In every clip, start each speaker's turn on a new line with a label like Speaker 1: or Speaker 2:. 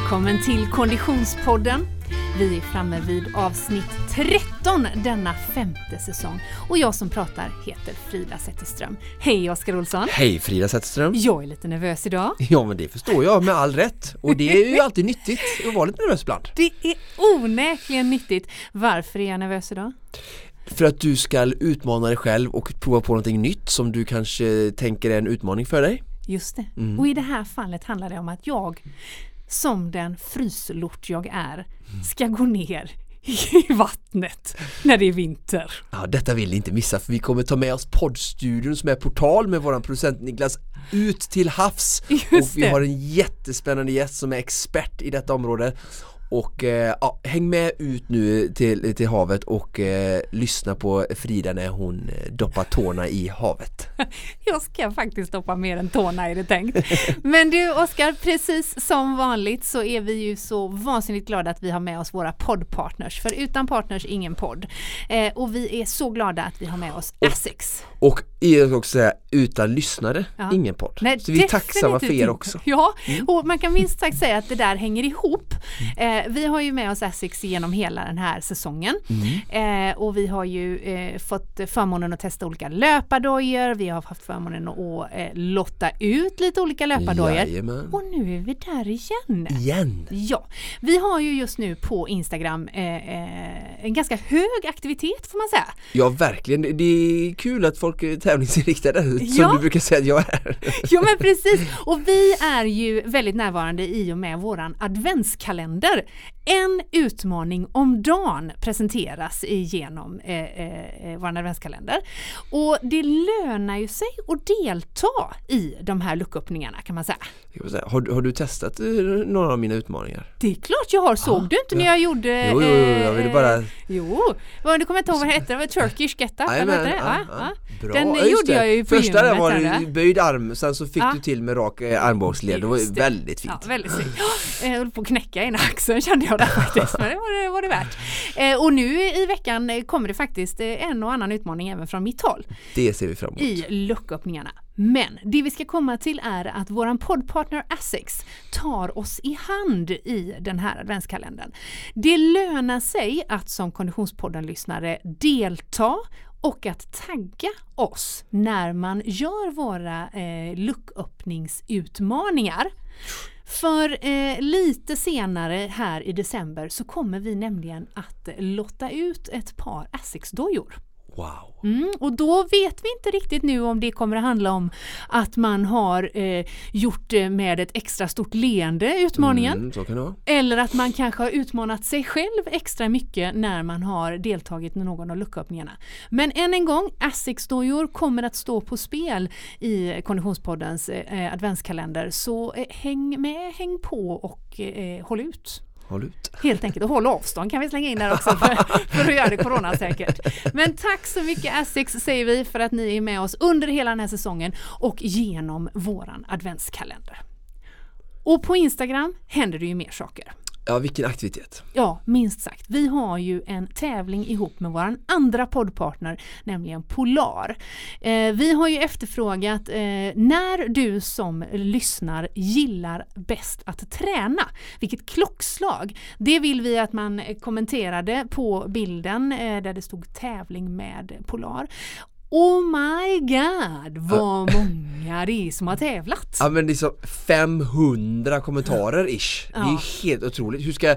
Speaker 1: välkommen till Konditionspodden. Vi är framme vid avsnitt 13 denna femte säsong och jag som pratar heter Frida Zetterström. Hej Oskar Olsson!
Speaker 2: Hej Frida Zetterström!
Speaker 1: Jag är lite nervös idag.
Speaker 2: Ja men det förstår jag med all rätt och det är ju alltid nyttigt att vara lite nervös ibland.
Speaker 1: Det är onekligen nyttigt. Varför är jag nervös idag?
Speaker 2: För att du ska utmana dig själv och prova på någonting nytt som du kanske tänker är en utmaning för dig.
Speaker 1: Just det. Mm. Och i det här fallet handlar det om att jag som den fryslort jag är ska gå ner i vattnet när det är vinter.
Speaker 2: Ja, detta vill ni inte missa för vi kommer ta med oss poddstudion som är portal med våran producent Niklas ut till havs.
Speaker 1: Just
Speaker 2: och vi
Speaker 1: det.
Speaker 2: har en jättespännande gäst som är expert i detta område och eh, ja, häng med ut nu till, till havet och eh, lyssna på Frida när hon eh, doppar tårna i havet.
Speaker 1: Jag ska faktiskt stoppa mer än tårna är det tänkt. Men du Oskar, precis som vanligt så är vi ju så vansinnigt glada att vi har med oss våra poddpartners. För utan partners ingen podd. Eh, och vi är så glada att vi har med oss Essex.
Speaker 2: Och jag ska också säga utan lyssnare,
Speaker 1: Ja.
Speaker 2: ingen podd.
Speaker 1: Nej,
Speaker 2: så vi är tacksamma för er också.
Speaker 1: Ja,
Speaker 2: Mm.
Speaker 1: och man kan minst sagt säga att det där hänger ihop. Eh, vi har ju med oss Essex genom hela den här säsongen.
Speaker 2: Mm.
Speaker 1: Eh, och vi har ju eh, fått förmånen att testa olika löpardojor. Vi har haft förmånen att eh, lotta ut lite olika löpardojor. Och nu är vi där igen.
Speaker 2: Igen.
Speaker 1: Ja, vi har ju just nu på Instagram eh, eh, en ganska hög aktivitet får man säga.
Speaker 2: Ja verkligen, Det- är kul att folk är tävlingsinriktade som
Speaker 1: Ja.
Speaker 2: du brukar säga att jag är.
Speaker 1: Ja men precis, och vi är ju väldigt närvarande i och med våran adventskalender. En utmaning om dagen presenteras genom eh, eh, eh, vår adventskalender. Och det lönar ju sig att delta i de här lucköppningarna kan man säga.
Speaker 2: Har, du- har du testat eh, några av mina utmaningar?
Speaker 1: Det är klart jag har, såg
Speaker 2: Ja,
Speaker 1: du inte när
Speaker 2: ja.
Speaker 1: jag gjorde...
Speaker 2: Jo, jo, jo, jag ville bara-
Speaker 1: eh, Jo, du kommer inte ihåg vad det hette, det var Turkish Get Up, eller det?
Speaker 2: ja. Bra.
Speaker 1: Den
Speaker 2: Ja,
Speaker 1: gjorde jag ju på
Speaker 2: Första
Speaker 1: gymmet.
Speaker 2: var det böjd arm, sen så fick
Speaker 1: Ja.
Speaker 2: du till med rak eh, armbågsled. Det var väldigt fint.
Speaker 1: Ja, väldigt snyggt. Jag höll på att knäcka ena axeln kände jag där faktiskt, men det var det, var det värt. Eh, och nu i veckan kommer det faktiskt en och annan utmaning även från mitt håll
Speaker 2: Det ser vi fram emot.
Speaker 1: i lucköppningarna. Men det vi ska komma till är att våran poddpartner Essex tar oss i hand i den här adventskalendern. Det lönar sig att som Konditionspodden-lyssnare delta och att tagga oss när man gör våra eh, lucköppningsutmaningar. För eh, lite senare här i december så kommer vi nämligen att lotta ut ett par Essex-dojor.
Speaker 2: Wow.
Speaker 1: Mm, och då vet vi inte riktigt nu om det kommer att handla om att man har eh, gjort det med ett extra stort leende, utmaningen.
Speaker 2: Mm.
Speaker 1: Eller att man kanske har utmanat sig själv extra mycket när man har deltagit i någon av lucköppningarna. Men än en gång, Essex-dojor kommer att stå på spel i Konditionspoddens eh, adventskalender. Så eh, häng med, häng på och eh, håll ut.
Speaker 2: Håll ut.
Speaker 1: Helt enkelt och håll avstånd kan vi slänga in där också för, för att göra det coronasäkert. Men tack så mycket Essex säger vi för att ni är med oss under hela den här säsongen och genom våran adventskalender. Och på Instagram händer det ju mer saker.
Speaker 2: Ja, vilken aktivitet.
Speaker 1: Ja, minst sagt. Vi har ju en tävling ihop med vår andra poddpartner, nämligen Polar. Eh, vi har ju efterfrågat eh, när du som lyssnar gillar bäst att träna. Vilket klockslag! Det vill vi att man kommenterade på bilden eh, där det stod tävling med Polar. Oh my god vad många det är som har tävlat!
Speaker 2: Ja men det är så 500 kommentarer ish. Det är
Speaker 1: Ja.
Speaker 2: helt otroligt. Hur ska,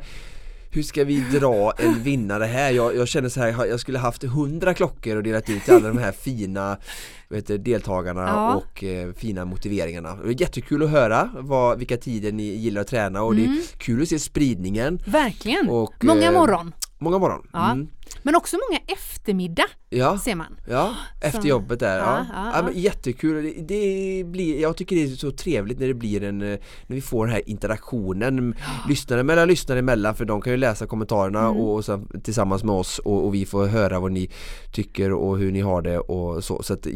Speaker 2: hur ska vi dra en vinnare här? Jag, jag känner så här, jag skulle haft 100 klockor och delat ut till alla de här fina vet deltagarna
Speaker 1: Ja.
Speaker 2: och eh, fina motiveringarna. Det är jättekul att höra vad, vilka tider ni gillar att träna och det är kul att se spridningen.
Speaker 1: Verkligen!
Speaker 2: Och,
Speaker 1: många
Speaker 2: eh,
Speaker 1: morgon!
Speaker 2: Många morgon.
Speaker 1: Ja.
Speaker 2: Mm.
Speaker 1: Men också många eftermiddag
Speaker 2: Ja.
Speaker 1: ser man.
Speaker 2: Ja, efter
Speaker 1: Så-
Speaker 2: jobbet där. Ja.
Speaker 1: Ja,
Speaker 2: jättekul. Det, det blir, jag tycker det är så trevligt när det blir en, eh, när vi får den här interaktionen lyssnare mellan lyssnare emellan för de kan ju läsa kommentarerna
Speaker 1: Mm.
Speaker 2: och, och sen, tillsammans med oss och, och vi får höra vad ni tycker och hur ni har det och så. så att,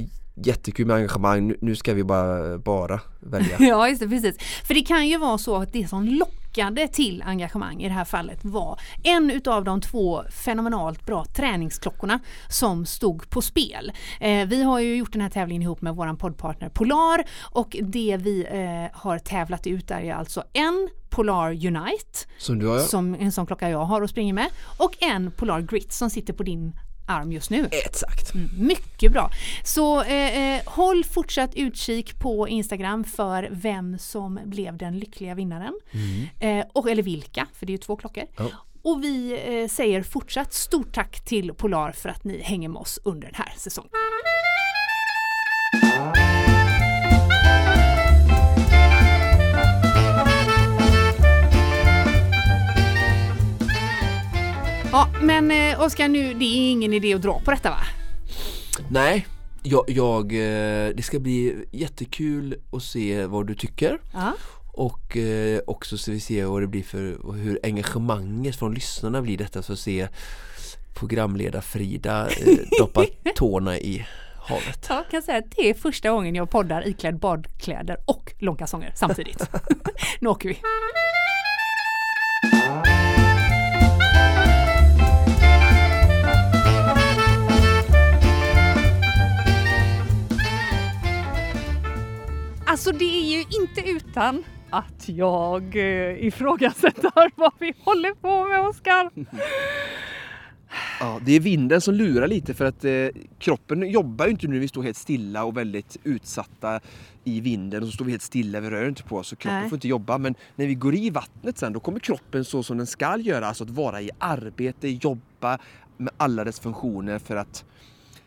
Speaker 2: jättekul med engagemang. Nu, ska vi bara, bara välja.
Speaker 1: Ja, just det, precis. För det kan ju vara så att det som lockade till engagemang i det här fallet var en utav de två fenomenalt bra träningsklockorna som stod på spel. Eh, vi har ju gjort den här tävlingen ihop med våran poddpartner Polar och det vi eh, har tävlat ut är ju alltså en Polar Unite,
Speaker 3: Som
Speaker 1: som en sån klocka jag har och springer med, och en Polar Grit som sitter på din arm just nu.
Speaker 3: Exakt.
Speaker 1: Mm, Mycket bra. Så eh, eh, håll fortsatt utkik på Instagram för vem som blev den lyckliga vinnaren. Eh, och, eller vilka, för det är ju två klockor.
Speaker 3: Ja.
Speaker 1: Och vi eh, säger fortsatt stort tack till Polar för att ni hänger med oss under den här säsongen. Ja, men eh, Oskar nu, det är ingen idé att dra på detta va?
Speaker 3: Nej, jag, jag, eh, det ska bli jättekul att se vad du tycker
Speaker 1: Ja.
Speaker 3: och eh, också så vi ser vad det blir för, hur engagemanget från lyssnarna blir detta så att se programledare Frida eh, doppa tårna i havet.
Speaker 1: Jag kan säga att det är första gången jag poddar iklädd badkläder och långkalsonger samtidigt. nu åker vi! Alltså det är ju inte utan att jag eh, ifrågasätter vad vi håller på med Oskar.
Speaker 2: Ja, det är vinden som lurar lite för att eh, kroppen jobbar ju inte nu när vi står helt stilla och väldigt utsatta i vinden och så står vi helt stilla, vi rör inte på oss så kroppen
Speaker 1: Nej.
Speaker 2: får inte jobba. Men när vi går i vattnet sen då kommer kroppen så som den ska göra, alltså att vara i arbete, jobba med alla dess funktioner för att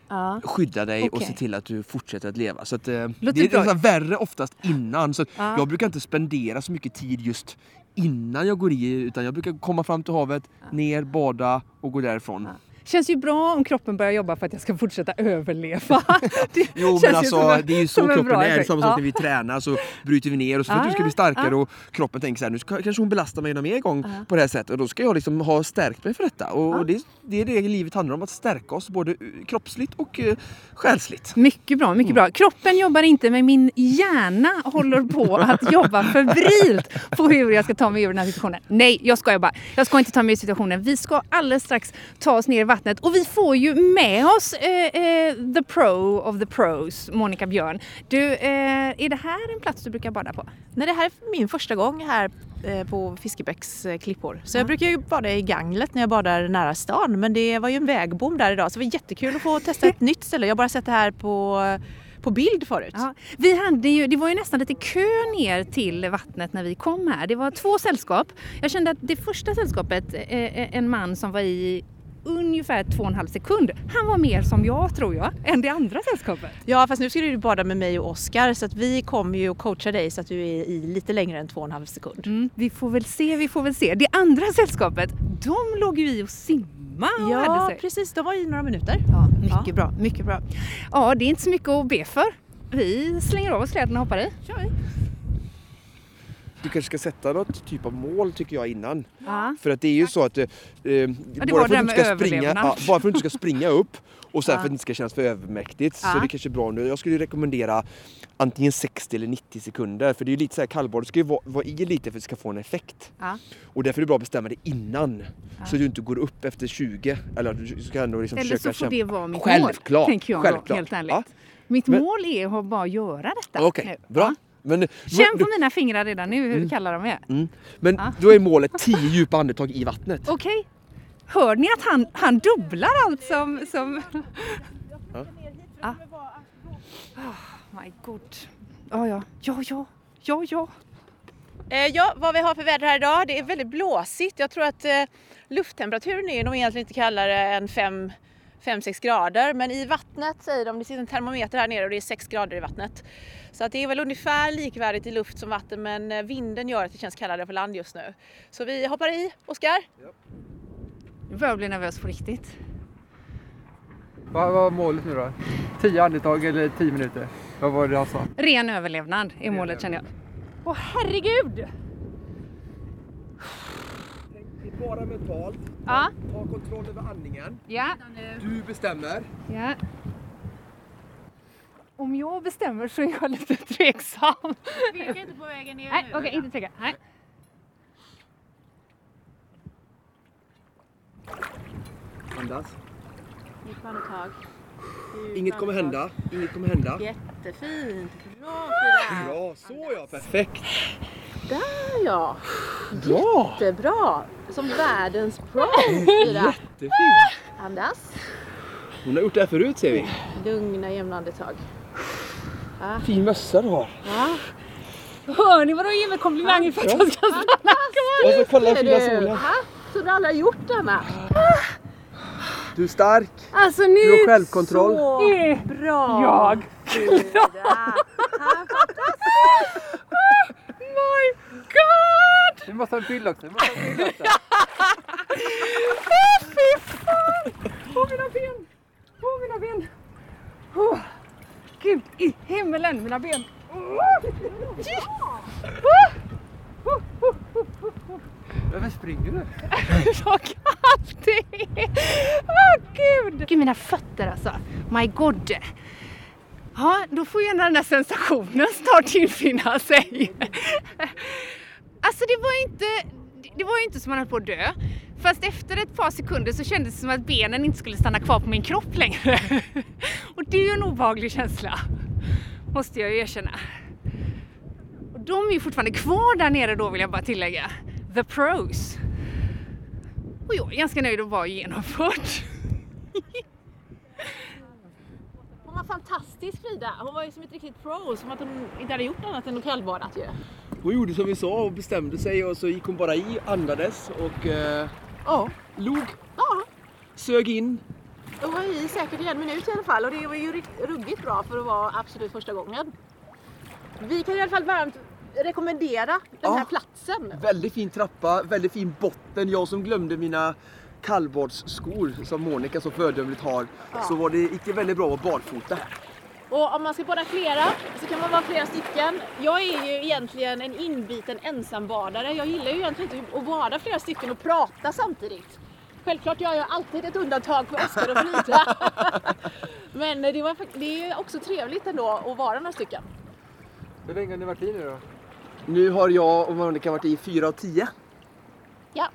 Speaker 1: Ja.
Speaker 2: skydda dig och
Speaker 1: Okej.
Speaker 2: se till att du fortsätter att leva. Så att, eh, det är nästan värre oftast innan. Så
Speaker 1: Ja.
Speaker 2: Jag brukar inte spendera så mycket tid just innan jag går i utan jag brukar komma fram till havet, ner, bada och gå därifrån.
Speaker 1: Känns ju bra om kroppen börjar jobba för att jag ska fortsätta överleva. Det
Speaker 2: Jo men alltså
Speaker 1: en-
Speaker 2: det är ju så
Speaker 1: en
Speaker 2: kroppen är. Det är samma sak
Speaker 1: Ja.
Speaker 2: när vi tränar så bryter vi ner och så
Speaker 1: Ja,
Speaker 2: att du ska bli starkare
Speaker 1: ja.
Speaker 2: och kroppen tänker så här, nu ska, kanske hon belastar mig någon mer gång på det här sättet och då ska jag liksom ha stärkt mig för detta. Och, och det, det är det livet handlar om, att stärka oss både eh, kroppsligt och uh, själsligt.
Speaker 1: Mycket bra, mycket bra. Kroppen jobbar inte men min hjärna håller på att jobba febrilt på hur jag ska ta mig ur den här situationen. Nej, jag skojar bara. Jag ska inte ta mig ur situationen. Vi ska alldeles strax ta oss ner i vattnet och vi får ju med oss eh, eh, the pro of the pros, Monica Björn. Du, eh, är det här en plats du brukar bada på?
Speaker 4: Nej, det här är min första gång här eh, på Fiskebäcks eh, klippor. Så jag brukar ju bada i Ganglet när jag badar nära stan. Men det var ju en vägbom där idag så det var jättekul att få testa ett nytt ställe. Jag har bara sett det här på, på bild förut.
Speaker 1: Ja, vi hade ju, det var ju nästan lite kö ner till vattnet när vi kom här. Det var två sällskap. Jag kände att det första sällskapet, eh, en man som var i ungefär två och en halv sekund. Han var mer som jag tror jag, än det andra sällskapet.
Speaker 4: Ja, fast nu ska du bada med mig och Oskar så att vi kommer ju att coacha dig så att du är i lite längre än två och en halv sekund.
Speaker 1: Mm, vi får väl se, vi får väl se. Det andra sällskapet, de låg ju i och simma och
Speaker 4: Ja, precis. De var i några minuter.
Speaker 1: Ja, mycket
Speaker 4: Ja.
Speaker 1: bra, mycket bra. Ja, det är inte så mycket att be för. Vi slänger av oss kläderna och hoppar i.
Speaker 4: Kör vi.
Speaker 2: Du kanske ska sätta något typ av mål tycker jag innan.
Speaker 1: Ja.
Speaker 2: För att det är ju så att eh,
Speaker 1: var
Speaker 2: bara,
Speaker 1: det
Speaker 2: för att ska springa, ja, bara för att du inte ska springa upp och sen
Speaker 1: Ja.
Speaker 2: för att det inte ska kännas för övermäktigt
Speaker 1: Ja.
Speaker 2: så det kanske är bra nu. Jag skulle rekommendera antingen 60 eller 90 sekunder för det är ju lite så här kallbad, du ska ju vara, vara i lite för att det ska få en effekt.
Speaker 1: Ja.
Speaker 2: Och därför är det bra att bestämma det innan. Så att du inte går upp efter 20. Eller du ska ändå liksom
Speaker 1: Eller så
Speaker 2: försöka
Speaker 1: får det vara mitt
Speaker 2: Självklart,
Speaker 1: mål, tänker jag då,
Speaker 2: självklart.
Speaker 1: helt ärligt.
Speaker 2: Ja.
Speaker 1: Mitt
Speaker 2: Men-
Speaker 1: mål är att bara göra detta.
Speaker 2: Okej,
Speaker 1: nu.
Speaker 2: bra. Men,
Speaker 1: Känn
Speaker 2: då-
Speaker 1: på mina fingrar redan nu hur kalla de är.
Speaker 2: mm. Men
Speaker 1: Ja.
Speaker 2: då är målet 10 djupa andetag i vattnet.
Speaker 1: Okej. Hör ni att han, han dubblar allt som... som...
Speaker 2: Ja.
Speaker 1: Ja. Oh, my god. Ja, ja. Ja, ja. Ja, ja.
Speaker 4: Eh, ja, vad vi har för väder här idag. Det är väldigt blåsigt. Jag tror att eh, lufttemperaturen är nog egentligen inte kallare än 5-6 grader. Men i vattnet säger de, det sitter en termometer här nere och det är 6 grader i vattnet. Så att det är väl ungefär likvärdigt i luft som vatten men eh, vinden gör att det känns kallare på land just nu. Så vi hoppar i, Oskar.
Speaker 1: Nu börjar jag bli nervös på riktigt.
Speaker 5: Vad var målet nu då? 10 andetag eller 10 minuter? Vad var det han sa?
Speaker 1: Ren överlevnad är målet känner jag. Åh herregud!
Speaker 2: Bara mentalt,
Speaker 1: Ja,
Speaker 2: ta kontroll över andningen.
Speaker 1: ja,
Speaker 2: Du bestämmer.
Speaker 1: ja. Om jag bestämmer så är jag lite tveksam.
Speaker 4: Tveka inte på vägen ner
Speaker 1: Nej, okej, inte tveka. Nej.
Speaker 2: Andas.
Speaker 4: Djupt andetag.
Speaker 2: Inget kommer hända. Inget kommer hända.
Speaker 4: Jättefint. Bra Frida.
Speaker 2: Bra, så ja. Perfekt.
Speaker 4: Där ja.
Speaker 2: Bra!
Speaker 4: Jättebra! Som världens pro! Frida.
Speaker 2: Jättefint!
Speaker 4: Andas.
Speaker 2: Hon har gjort det här förut ser vi.
Speaker 4: Lugna jämna andetag.
Speaker 2: Fin mössa du har.
Speaker 4: Ja.
Speaker 1: Hör ni vad de ger mig komplimanger för att jag ska stanna kvar?
Speaker 2: Och så kolla den fina
Speaker 4: du?
Speaker 2: solen.
Speaker 4: Så du aldrig har gjort denna?
Speaker 2: Du är stark.
Speaker 1: Alltså
Speaker 2: Du
Speaker 1: nu
Speaker 2: har självkontroll.
Speaker 4: Så
Speaker 1: är
Speaker 4: bra!
Speaker 1: jag
Speaker 4: Frida.
Speaker 1: My God!
Speaker 5: Vi måste ha en bild också. Vi måste ha en bild också.
Speaker 1: Åh fy fan! Åh mina ben! Åh mina ben! Oh. Gud i himmelen, mina ben!
Speaker 5: Varför springer du?
Speaker 1: Kallt det är! Åh gud! Gud mina fötter alltså. My god! Ja, då får gärna den där sensationen snart infinna sig. Alltså det var inte, det var ju inte som man höll på att dö. Fast efter ett par sekunder så kändes det som att benen inte skulle stanna kvar på min kropp längre. Och det är ju en obehaglig känsla. Måste jag ju erkänna. Och de är ju fortfarande kvar där nere då vill jag bara tillägga. The pros. Och jag är ganska nöjd att vara genomfört.
Speaker 4: Hon var fantastisk Frida. Hon var ju som ett riktigt pro. Som att hon inte hade gjort annat än att kallbadat ju.
Speaker 2: Hon gjorde som vi sa och bestämde sig och så gick hon bara i, andades och eh, ja, log,
Speaker 4: Ja,
Speaker 2: sög in.
Speaker 4: hon var i säkert i en minut i alla fall. Och det var ju ruggigt bra för att vara absolut första gången. Vi kan i alla fall varmt rekommendera den
Speaker 2: Ja.
Speaker 4: här platsen.
Speaker 2: Väldigt fin trappa, väldigt fin botten. Jag som glömde mina kallbadsskor som Monica så föredömligt har. Så var det icke väldigt bra att vara barfota.
Speaker 4: Och om man ska bada flera så kan man vara flera stycken. Jag är ju egentligen en inbiten ensambadare. Jag gillar ju egentligen inte att bada flera stycken och prata samtidigt. Självklart gör jag alltid ett undantag för Oskar och Frida. Men det, var, det är också trevligt ändå att vara några stycken.
Speaker 5: Hur länge har ni varit i nu då?
Speaker 2: Nu har jag och Monica varit i 4 av 10.
Speaker 4: Ja.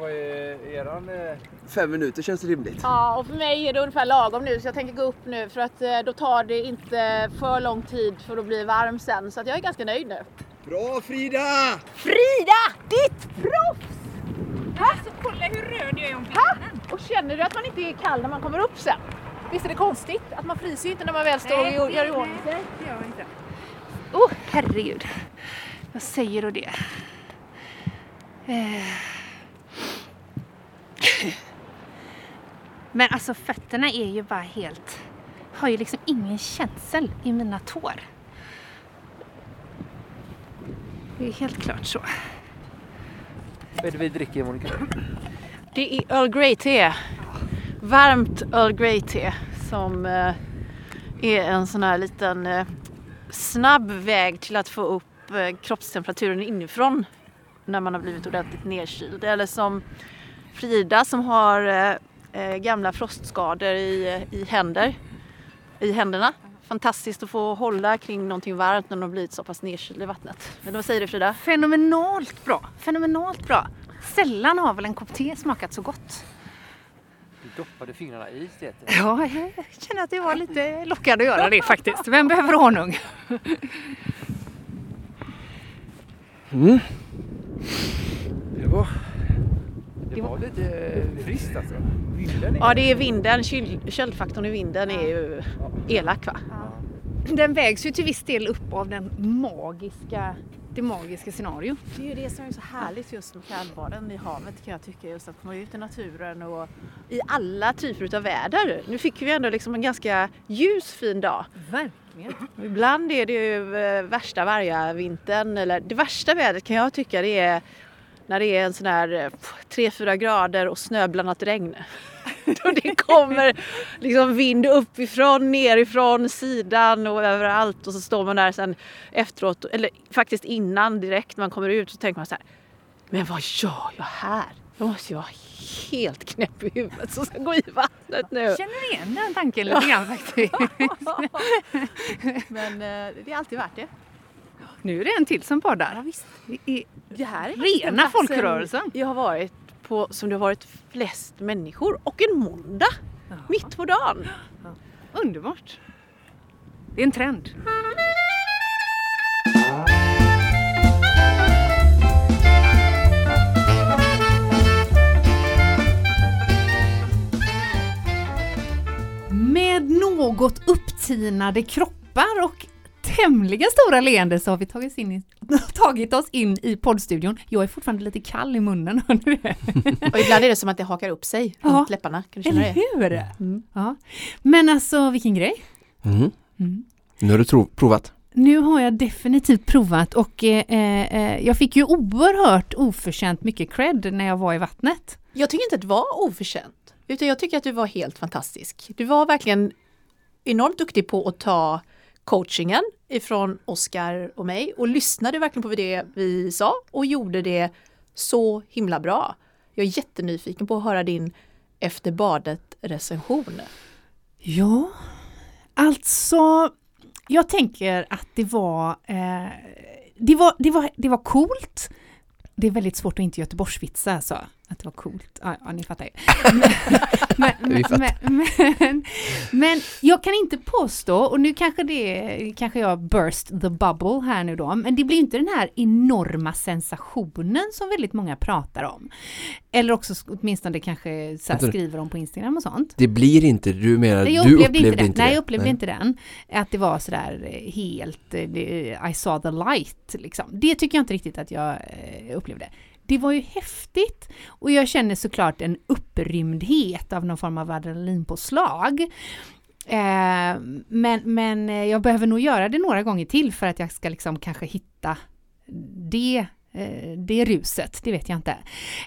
Speaker 5: Vad är eran... eh,
Speaker 2: Fem minuter känns rimligt.
Speaker 4: ja, och för mig är det ungefär lagom nu så jag tänker gå upp nu för att eh, då tar det inte för lång tid för att bli varm sen. Så att jag är ganska nöjd nu.
Speaker 2: Bra Frida!
Speaker 4: Frida! Ditt proffs!
Speaker 1: Alltså kolla hur röd jag är om
Speaker 4: Ha? Och känner du att man inte är kall när man kommer upp sen? Visst är det konstigt? Att man fryser ju inte när man väl står och gör i ordning sig.
Speaker 1: det gör jag inte. Åh oh, herregud. Jag säger då det. Eh. Men alltså fötterna är ju bara helt... Har ju liksom ingen känsel i mina tår. Det är helt klart så.
Speaker 5: Vad är det vi dricker Monica?
Speaker 4: Det är Earl Grey te. Varmt Earl Grey te som eh, är en sån här liten eh, snabb väg till att få upp eh, kroppstemperaturen inifrån när man har blivit ordentligt nedkyld. Eller som Frida som har eh, eh, gamla frostskador i, i, händer, i händerna. Fantastiskt att få hålla kring någonting varmt när de har blivit så pass nedkyld i vattnet. Men vad säger du Frida?
Speaker 1: Fenomenalt bra. Fenomenalt bra. Sällan har väl en kopp te smakat så gott.
Speaker 5: Du doppade fingrarna i teet.
Speaker 1: Ja, jag känner att det var lite lockande att göra det faktiskt. Vem behöver honung?
Speaker 2: Det var...
Speaker 5: Det var lite eh, friskt alltså. Vinden är...
Speaker 4: Ja, det är vinden. Kyl- Köldfaktorn i vinden är ju elak va?
Speaker 1: Den vägs ju till viss del upp av den magiska, det magiska scenario.
Speaker 4: Det är ju det som är så härligt just med kallbaden i havet kan jag tycka. Just att komma ut i naturen och i alla typer av väder. Nu fick vi ändå liksom en ganska ljus fin dag.
Speaker 1: Verkligen.
Speaker 4: Ibland är det ju eh, värsta vargavintern eller det värsta vädret kan jag tycka det är när det är en sån här 3-4 grader och snöblandat regn. Då det kommer liksom vind uppifrån, nerifrån, sidan och överallt och så står man där sen efteråt, eller faktiskt innan direkt man kommer ut så tänker man så här Men vad gör jag här? Jag måste ju vara helt knäpp i huvudet som ska gå i vattnet nu.
Speaker 1: Känner igen den tanken lite grann faktiskt.
Speaker 4: Men eh, det är alltid värt det.
Speaker 1: Nu är det en till som poddar.
Speaker 4: Ja, visst.
Speaker 1: I,
Speaker 4: det här är
Speaker 1: rena folkrörelsen.
Speaker 4: Jag har varit på, som det har varit flest människor och en måndag. Jaha. Mitt på dagen. Ja.
Speaker 1: Underbart. Det är en trend. Med något upptinade kroppar och tämligen stora leende så har vi tagit, in tagit oss in i poddstudion. Jag är fortfarande lite kall i munnen.
Speaker 4: och ibland är det som att det hakar upp sig
Speaker 1: Ja.
Speaker 4: runt läpparna. Kan du känna
Speaker 1: Eller
Speaker 4: det?
Speaker 1: hur?
Speaker 4: Mm.
Speaker 1: Ja. Men alltså vilken grej.
Speaker 2: Mm.
Speaker 1: Mm.
Speaker 2: Nu har du tro- provat.
Speaker 1: Nu har jag definitivt provat och eh, eh, jag fick ju oerhört oförtjänt mycket cred när jag var i vattnet.
Speaker 4: Jag tycker inte att det var oförtjänt. Utan jag tycker att du var helt fantastisk. Du var verkligen enormt duktig på att ta coachingen ifrån Oskar och mig och lyssnade verkligen på det vi sa och gjorde det så himla bra. Jag är jättenyfiken på att höra din efter badet recension.
Speaker 1: Ja, alltså jag tänker att det var, eh, det var, det var, det var coolt. Det är väldigt svårt att inte Göteborgsvitsa alltså, att det var coolt. Ja, ja ni fattar ju. Men, men, men, men, jag kan inte påstå, och nu kanske det kanske jag burst the bubble här nu då, men det blir inte den här enorma sensationen som väldigt många pratar om. Eller också åtminstone kanske så här skriver om på Instagram och sånt.
Speaker 2: Det blir inte, du menar,
Speaker 1: Nej,
Speaker 2: du
Speaker 1: upplevde, inte
Speaker 2: inte
Speaker 1: det. Nej, jag upplevde inte den. Att det var sådär eh, helt, eh, I saw the light liksom. Det tycker jag inte riktigt att jag eh, upplevde. Det var ju häftigt och jag känner såklart en upprymdhet av någon form av adrenalinpåslag. Eh, men, men eh, jag behöver nog göra det några gånger till för att jag ska liksom kanske hitta det, eh, det ruset, det vet jag inte.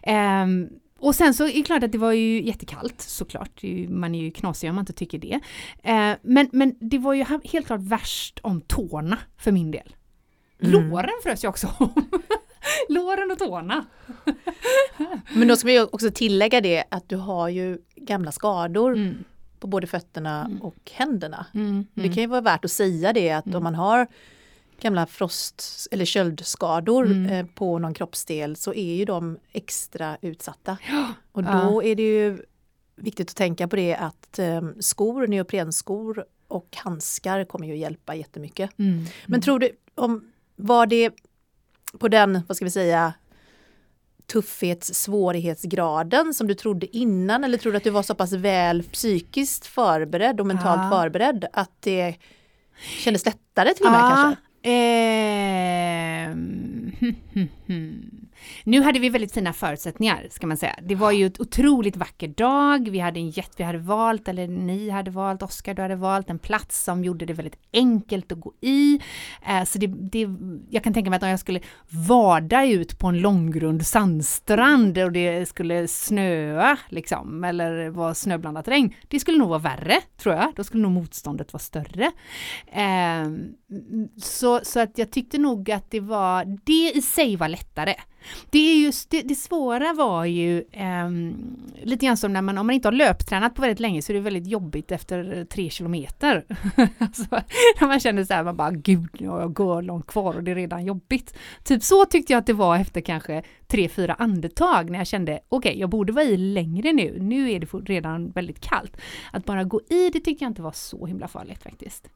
Speaker 1: Ehm, och sen så är det klart att det var ju jättekallt såklart, man är ju knasig om man inte tycker det. Men, men det var ju helt klart värst om tårna för min del.
Speaker 4: Mm.
Speaker 1: Låren frös jag också om. Låren och tårna.
Speaker 4: Men då ska vi också tillägga det att du har ju gamla skador
Speaker 1: Mm,
Speaker 4: på både fötterna
Speaker 1: Mm.
Speaker 4: och händerna.
Speaker 1: mm,
Speaker 4: Det
Speaker 1: mm.
Speaker 4: kan ju vara värt att säga det att
Speaker 1: Mm.
Speaker 4: om man har gamla frost eller köldskador
Speaker 1: Mm.
Speaker 4: eh, på någon kroppsdel så är ju de extra utsatta. Och då
Speaker 1: Ja.
Speaker 4: är det ju viktigt att tänka på det att eh, skor, neoprenskor och handskar kommer ju hjälpa jättemycket.
Speaker 1: Mm,
Speaker 4: Men tror du, om, var det på den, vad ska vi säga, tuffhets svårighetsgraden som du trodde innan eller tror du att du var så pass väl psykiskt förberedd och mentalt
Speaker 1: Ja.
Speaker 4: förberedd att det kändes lättare till och med kanske?
Speaker 1: ehm, Nu hade vi väldigt fina förutsättningar ska man säga. Det var ju ett otroligt vacker dag. Vi hade en jätte, vi hade valt, eller ni hade valt, Oskar du hade valt en plats som gjorde det väldigt enkelt att gå i. Eh, så det, det, jag kan tänka mig att om jag skulle vada ut på en långgrund sandstrand och det skulle snöa liksom, eller vara snöblandat regn, det skulle nog vara värre tror jag. Då skulle nog motståndet vara större. Eh, så, så att jag tyckte nog att det var, det i sig var lättare. Det, är just, det, det svåra var ju ehm, lite grann som när man, om man inte har löptränat på väldigt länge så är det väldigt jobbigt efter tre kilometer. alltså, när man känner så här, man bara gud, jag går långt kvar och det är redan jobbigt. Typ så tyckte jag att det var efter kanske tre, fyra andetag när jag kände okej, jag borde vara i längre nu. Nu är det redan väldigt kallt. Att bara gå i det tycker jag inte var så himla farligt faktiskt.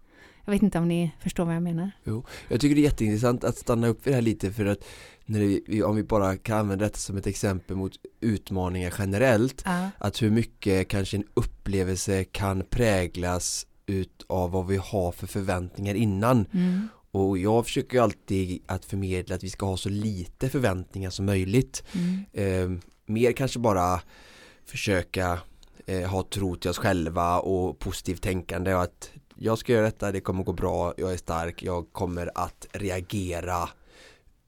Speaker 1: Jag vet inte om ni förstår vad jag menar.
Speaker 2: Jo, jag tycker det är jätteintressant att stanna upp vid det här lite för att vi- om vi bara kan använda detta som ett exempel mot utmaningar generellt
Speaker 1: Ja.
Speaker 2: att hur mycket kanske en upplevelse kan präglas utav vad vi har för förväntningar innan
Speaker 1: Mm.
Speaker 2: och jag försöker alltid att förmedla att vi ska ha så lite förväntningar som möjligt
Speaker 1: Mm.
Speaker 2: eh, mer kanske bara försöka eh, ha tro till oss själva och positivt tänkande och att jag ska göra detta, det kommer gå bra, jag är stark, jag kommer att reagera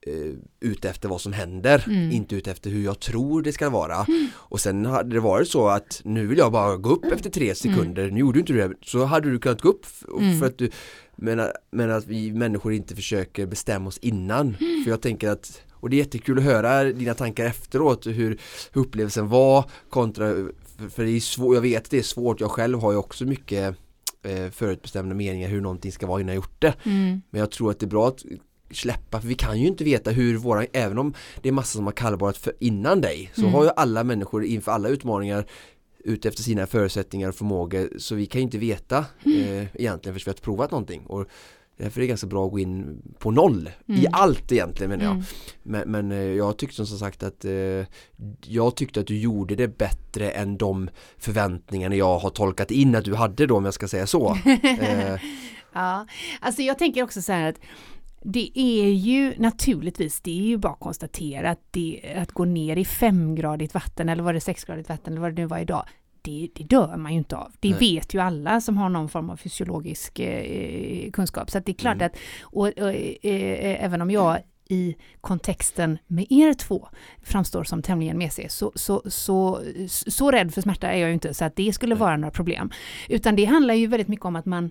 Speaker 2: eh, ut efter vad som händer,
Speaker 1: Mm.
Speaker 2: inte ut efter hur jag tror det ska vara. Och sen hade det varit så att nu vill jag bara gå upp efter tre sekunder, nu gjorde du inte det, så hade du kunnat gå upp
Speaker 1: Mm.
Speaker 2: för att du men, men att vi människor inte försöker bestämma oss innan. För jag tänker att, och det är jättekul att höra dina tankar efteråt, hur, hur upplevelsen var kontra, för, för det är svårt, jag vet att det är svårt, jag själv har ju också mycket eh, förutbestämda meningar hur någonting ska vara innan jag gjort det.
Speaker 1: Mm.
Speaker 2: Men jag tror att det är bra att släppa, för vi kan ju inte veta hur våra, även om det är massa som har kallborrat för innan dig, så
Speaker 1: Mm.
Speaker 2: har ju alla människor inför alla utmaningar ute efter sina förutsättningar och förmågor så vi kan ju inte veta
Speaker 1: Mm.
Speaker 2: eh, egentligen förrän vi har provat någonting och Därför är det ganska bra att gå in på noll
Speaker 1: Mm.
Speaker 2: i allt egentligen menar jag.
Speaker 1: Mm.
Speaker 2: Men, men eh, jag tyckte som sagt att eh, jag tyckte att du gjorde det bättre än de förväntningarna jag har tolkat in att du hade då om jag ska säga så. Eh,
Speaker 1: Ja, alltså jag tänker också så här att det är ju naturligtvis, det är ju bara att konstatera att, det, att gå ner i femgradigt vatten eller var det sexgradigt vatten eller vad det nu var idag, det, det dör man ju inte av. Det
Speaker 2: Nej.
Speaker 1: vet ju alla som har någon form av fysiologisk eh, kunskap. Så det är klart
Speaker 2: Mm.
Speaker 1: att, och, och, eh, även om jag i kontexten med er två framstår som tämligen mesig, så, så, så, så rädd för smärta är jag ju inte så att det skulle vara några problem. Utan det handlar ju väldigt mycket om att man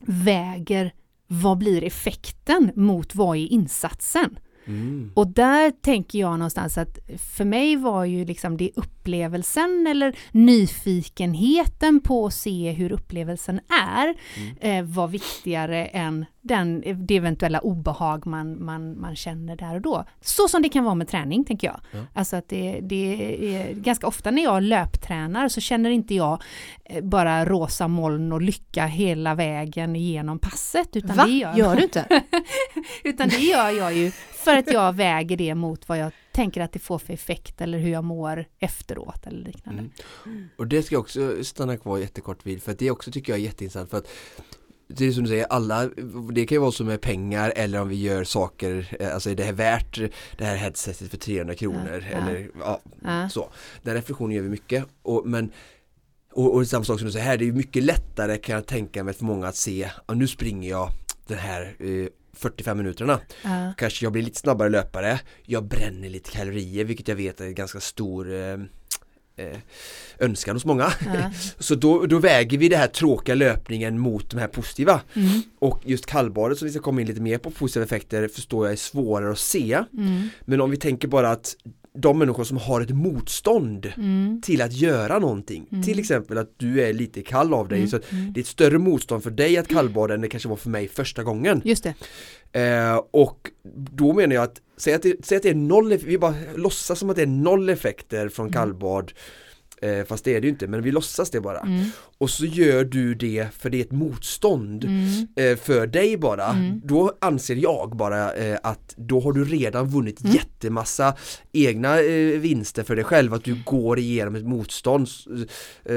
Speaker 1: väger vad blir effekten mot vad är insatsen?
Speaker 2: mm.
Speaker 1: Och där tänker jag någonstans att för mig var ju liksom det upplevelsen eller nyfikenheten på att se hur upplevelsen är eh, var viktigare än den, det eventuella obehag man, man, man känner där och då. Så som det kan vara med träning tänker jag.
Speaker 2: Ja.
Speaker 1: Alltså att det, det är ganska ofta när jag löptränar så känner inte jag eh, bara rosa moln och lycka hela vägen genom passet. Utan
Speaker 4: Va?
Speaker 1: det gör,
Speaker 4: Gör du inte?
Speaker 1: utan det gör jag ju för att jag väger det mot vad jag tänker att det får för effekt eller hur jag mår efteråt eller liknande.
Speaker 2: Mm. Och det ska jag också stanna kvar jättekort vid för att det också tycker jag är jätteintressant för att det är som du säger, alla, det kan ju vara som med pengar eller om vi gör saker, eh, alltså är det här värt det här headsetet för 300 kronor
Speaker 1: Ja,
Speaker 2: eller ja,
Speaker 1: Ja.
Speaker 2: så. Den reflektionen gör vi mycket och, men och, och samma sak som du säger här, det är mycket lättare kan jag tänka mig för många att se, ja, nu springer jag den här eh, 45 minuterna. Kanske jag blir lite snabbare löpare Jag bränner lite kalorier vilket jag vet är en ganska stor eh, önskan hos många
Speaker 1: Ja.
Speaker 2: Så då, då väger vi det här tråkiga löpningen mot de här positiva
Speaker 1: Mm.
Speaker 2: Och just kallbadet som vi ska komma in lite mer på positiva effekter förstår jag är svårare att se
Speaker 1: Mm.
Speaker 2: Men om vi tänker bara att de människor som har ett motstånd
Speaker 1: Mm.
Speaker 2: till att göra någonting
Speaker 1: Mm.
Speaker 2: Till exempel att du är lite kall av dig
Speaker 1: Mm.
Speaker 2: så
Speaker 1: Mm.
Speaker 2: det är ett större motstånd för dig att kallbada än det kanske var för mig första gången
Speaker 1: Just det.
Speaker 2: Eh, och då menar jag att, säg att, det, säg att det är noll, vi bara låtsas som att det är noll effekter från kallbad eh, Fast det är det ju inte, men vi låtsas det bara
Speaker 1: Mm.
Speaker 2: Och så gör du det för det är ett motstånd
Speaker 1: Mm.
Speaker 2: eh, för dig bara
Speaker 1: Mm.
Speaker 2: Då anser jag bara eh, att då har du redan vunnit
Speaker 1: Mm.
Speaker 2: jättemassa egna eh, vinster för dig själv Att du går igenom ett motstånd eh,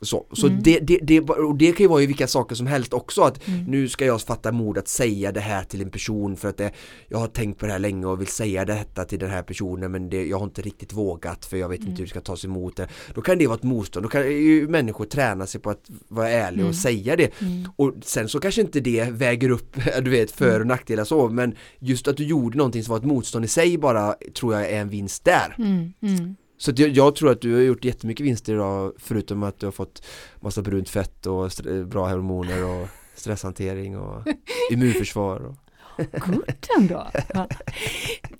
Speaker 2: Så, så
Speaker 1: Mm.
Speaker 2: det, det, det, och det kan ju vara i vilka saker som helst också att
Speaker 1: Mm.
Speaker 2: nu ska jag fatta mod att säga det här till en person för att det, jag har tänkt på det här länge och vill säga detta till den här personen men det, jag har inte riktigt vågat för jag vet
Speaker 1: Mm.
Speaker 2: inte hur det ska tas emot det. Då kan det vara ett motstånd, då kan ju människor träna sig på att vara ärlig
Speaker 1: Mm.
Speaker 2: och säga det.
Speaker 1: Mm.
Speaker 2: Och sen så kanske inte det väger upp, du vet, för och nackdelar så men just att du gjorde någonting som var ett motstånd i sig bara tror jag är en vinst där.
Speaker 1: Mm. Mm.
Speaker 2: Så jag, jag tror att du har gjort jättemycket vinster idag förutom att du har fått massa brunt fett och bra hormoner och stresshantering och immunförsvar. Och...
Speaker 1: Good ändå. Ja.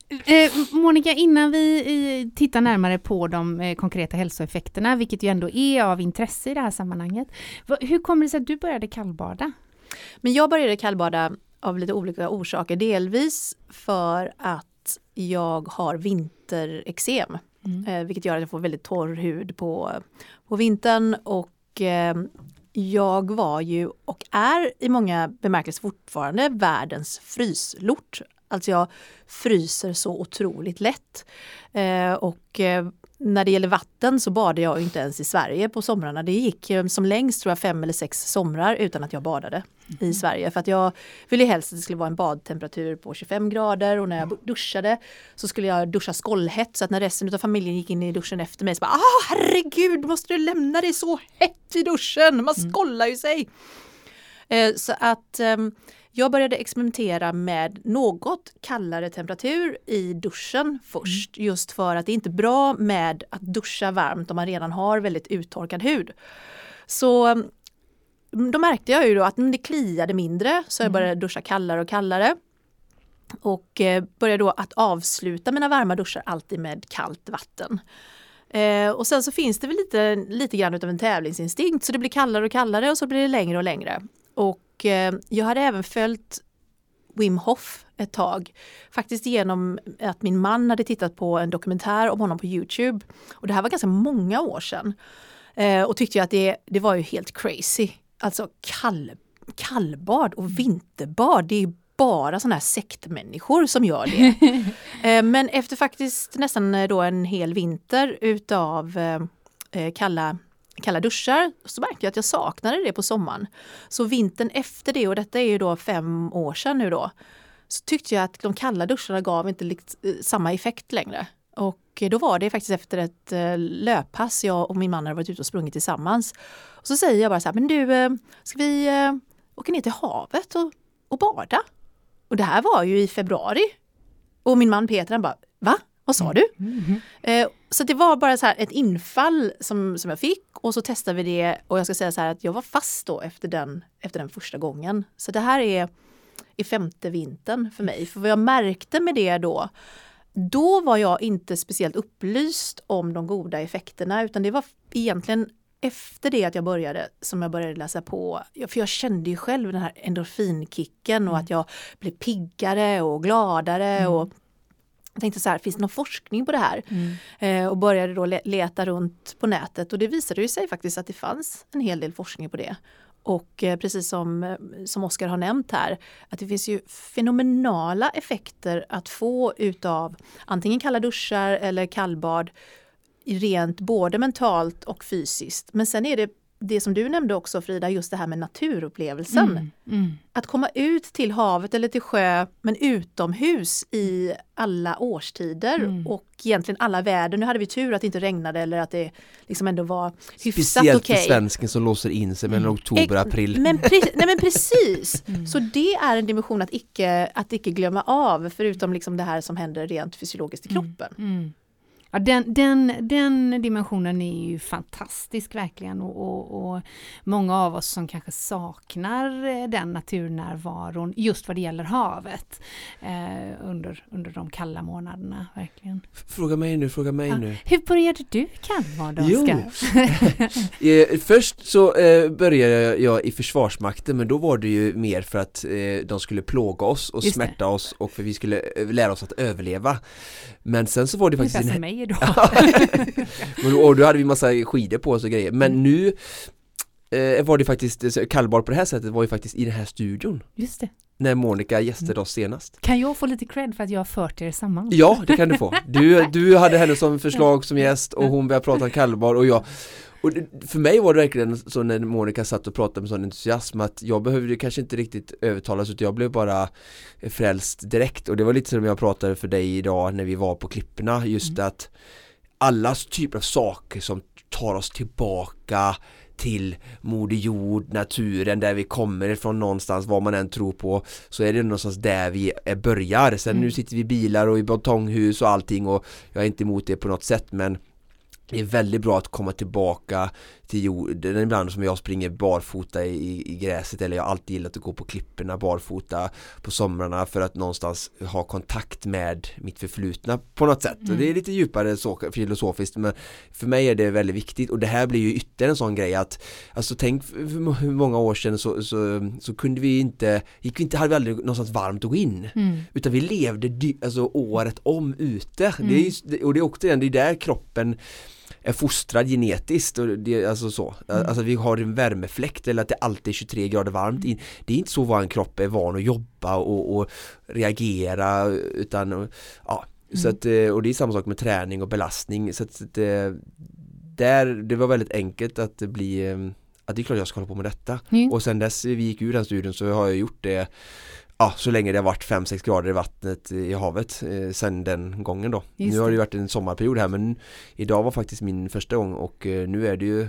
Speaker 1: Eh, Monica, innan vi eh, tittar närmare på de eh, konkreta hälsoeffekterna, vilket ju ändå är av intresse i det här sammanhanget. Hur kommer det sig att du började kallbada?
Speaker 4: Men jag började kallbada av lite olika orsaker. Delvis för att jag har vinterexem.
Speaker 1: Mm.
Speaker 4: Eh, vilket gör att jag får väldigt torr hud på, på vintern. Och eh, jag var ju och är i många bemärkelser fortfarande världens fryslort. Alltså jag fryser så otroligt lätt. Eh, och eh, när det gäller vatten så badar jag inte ens i Sverige på somrarna. Det gick eh, som längst tror jag fem eller sex somrar utan att jag badade i Sverige. För att jag ville helst att det skulle vara en badtemperatur på 25 grader och när jag duschade så skulle jag duscha skållhett så att när resten av familjen gick in i duschen efter mig så bara ah, herregud måste du lämna det så hett i duschen, man skollar ju sig. Eh, så att ehm, jag började experimentera med något kallare temperatur i duschen först. Just för att det är inte bra med att duscha varmt om man redan har väldigt uttorkad hud. Så mm, då märkte jag ju då att mm, det kliade mindre så jag började duscha kallare och kallare. Och eh, började då att avsluta mina varma duschar alltid med kallt vatten. Eh, och sen så finns det väl lite, lite grann utav en tävlingsinstinkt så det blir kallare och kallare och så blir det längre och längre. Och eh, jag hade även följt Wim Hof ett tag. Faktiskt genom att min man hade tittat på en dokumentär om honom på Youtube. Och det här var ganska många år sedan. Eh, och tyckte jag att det, det var ju helt crazy. Alltså kall, kallbad och vinterbad, det är bara sådana här sektmänniskor som gör det. Eh, Men efter faktiskt nästan då en hel vinter utav kalla, kalla duschar så märkte jag att jag saknade det på sommaren. Så vintern efter det, och detta är ju då fem år sedan nu då, så tyckte jag att de kalla duscharna gav inte likt, eh, samma effekt längre. Och då var det faktiskt efter ett eh, löppass, jag och min man hade varit ute och sprungit tillsammans. Och så säger jag bara så här, men du, eh, ska vi åka ner till havet och, och bada? Och det här var ju i februari. Och min man Peter han bara, va? Vad sa du? Eh, så det var bara så här ett infall som, som jag fick och så testade vi det och jag ska säga så här att jag var fast då efter den, efter den första gången. Så det här är i femte vintern för mig. För vad jag märkte med det då, då var jag inte speciellt upplyst om de goda effekterna utan det var egentligen efter det att jag började som jag började läsa på. För jag kände ju själv den här endorfinkicken och att jag blev piggare och gladare och jag tänkte så här, finns det någon forskning på det här? Eh, och började då le- leta runt på nätet och det visade ju sig faktiskt att det fanns en hel del forskning på det. Och eh, precis som, eh, som Oskar har nämnt här, att det finns ju fenomenala effekter att få utav antingen kalla duschar eller kallbad rent både mentalt och fysiskt. Men sen är det det som du nämnde också Frida, just det här med naturupplevelsen.
Speaker 1: Mm, mm.
Speaker 4: Att komma ut till havet eller till sjö men utomhus i alla årstider
Speaker 1: Mm.
Speaker 4: och egentligen alla väder. Nu hade vi tur att det inte regnade eller att det liksom ändå var hyfsat
Speaker 2: Speciellt
Speaker 4: okej.
Speaker 2: för svensken som låser in sig mellan oktober och april.
Speaker 4: Men, pre- nej, men precis!
Speaker 1: Mm.
Speaker 4: Så det är en dimension att icke, att icke glömma av förutom liksom det här som händer rent fysiologiskt i kroppen.
Speaker 1: Ja, den, den, den dimensionen är ju fantastisk verkligen och, och, och många av oss som kanske saknar eh, den naturnärvaron just vad det gäller havet eh, under, under de kalla månaderna. verkligen.
Speaker 2: Fråga mig nu, fråga mig
Speaker 1: Ja.
Speaker 2: nu.
Speaker 1: Hur började du
Speaker 2: Jo.
Speaker 1: Oskar?
Speaker 2: Eh, först så eh, började jag i Försvarsmakten men då var det ju mer för att eh, de skulle plåga oss och
Speaker 1: Just det.
Speaker 2: smärta oss och för vi skulle lära oss att överleva. Men sen så var det faktiskt
Speaker 1: Ungefär
Speaker 2: en...
Speaker 1: som mig
Speaker 2: Men då- och då hade vi massa skidor på oss och grejer. Men
Speaker 1: Mm.
Speaker 2: nu eh, var det faktiskt, kallbad på det här sättet var ju faktiskt i den här studion.
Speaker 1: Just det.
Speaker 2: När Monica gästade oss senast.
Speaker 1: Kan jag få lite cred för att jag har fört er samman?
Speaker 2: Ja, det kan du få. Du, du hade henne som förslag som gäst och hon började prata kallbar och jag och det, för mig var det verkligen så när Monica satt och pratade med sån entusiasm att jag behövde kanske inte riktigt övertalas utan jag blev bara frälst direkt. Och det var lite som jag pratade för dig idag när vi var på klipporna just att alla typer av saker som tar oss tillbaka till Moder Jord, naturen, där vi kommer ifrån någonstans, vad man än tror på så är det någonstans där vi börjar. Sen nu sitter vi i bilar och i betonghus och allting och jag är inte emot det på något sätt men det är väldigt bra att komma tillbaka till jorden ibland som jag springer barfota i, i gräset eller jag har alltid gillat att gå på klipporna barfota på somrarna för att någonstans ha kontakt med mitt förflutna på något sätt. Och det är lite djupare så, filosofiskt men för mig är det väldigt viktigt. Och det här blir ju ytterligare en sån grej att alltså tänk för hur många år sedan så, så, så kunde vi inte, gick vi inte, hade vi aldrig någonstans varmt att gå in.
Speaker 1: Mm.
Speaker 2: utan vi levde alltså året om ute. Det är ju, och det är också det är där kroppen är fostrad genetiskt och det, alltså så, alltså vi har en värmefläkt eller att det alltid är 23 grader varmt. Det är inte så vår kropp är van att jobba och, och reagera utan ja, så att, eh, och det är samma sak med träning och belastning. Så att, det, där, det var väldigt enkelt att bli eh, att det är klart jag ska hålla på med detta.
Speaker 1: Mm.
Speaker 2: och sen dess vi gick ur den studien så har jag gjort det Ja, så länge det har varit 5-6 grader i vattnet i havet eh, sen den gången då.
Speaker 1: Just
Speaker 2: nu har det ju varit en sommarperiod här men idag var faktiskt min första gång och eh, nu är det ju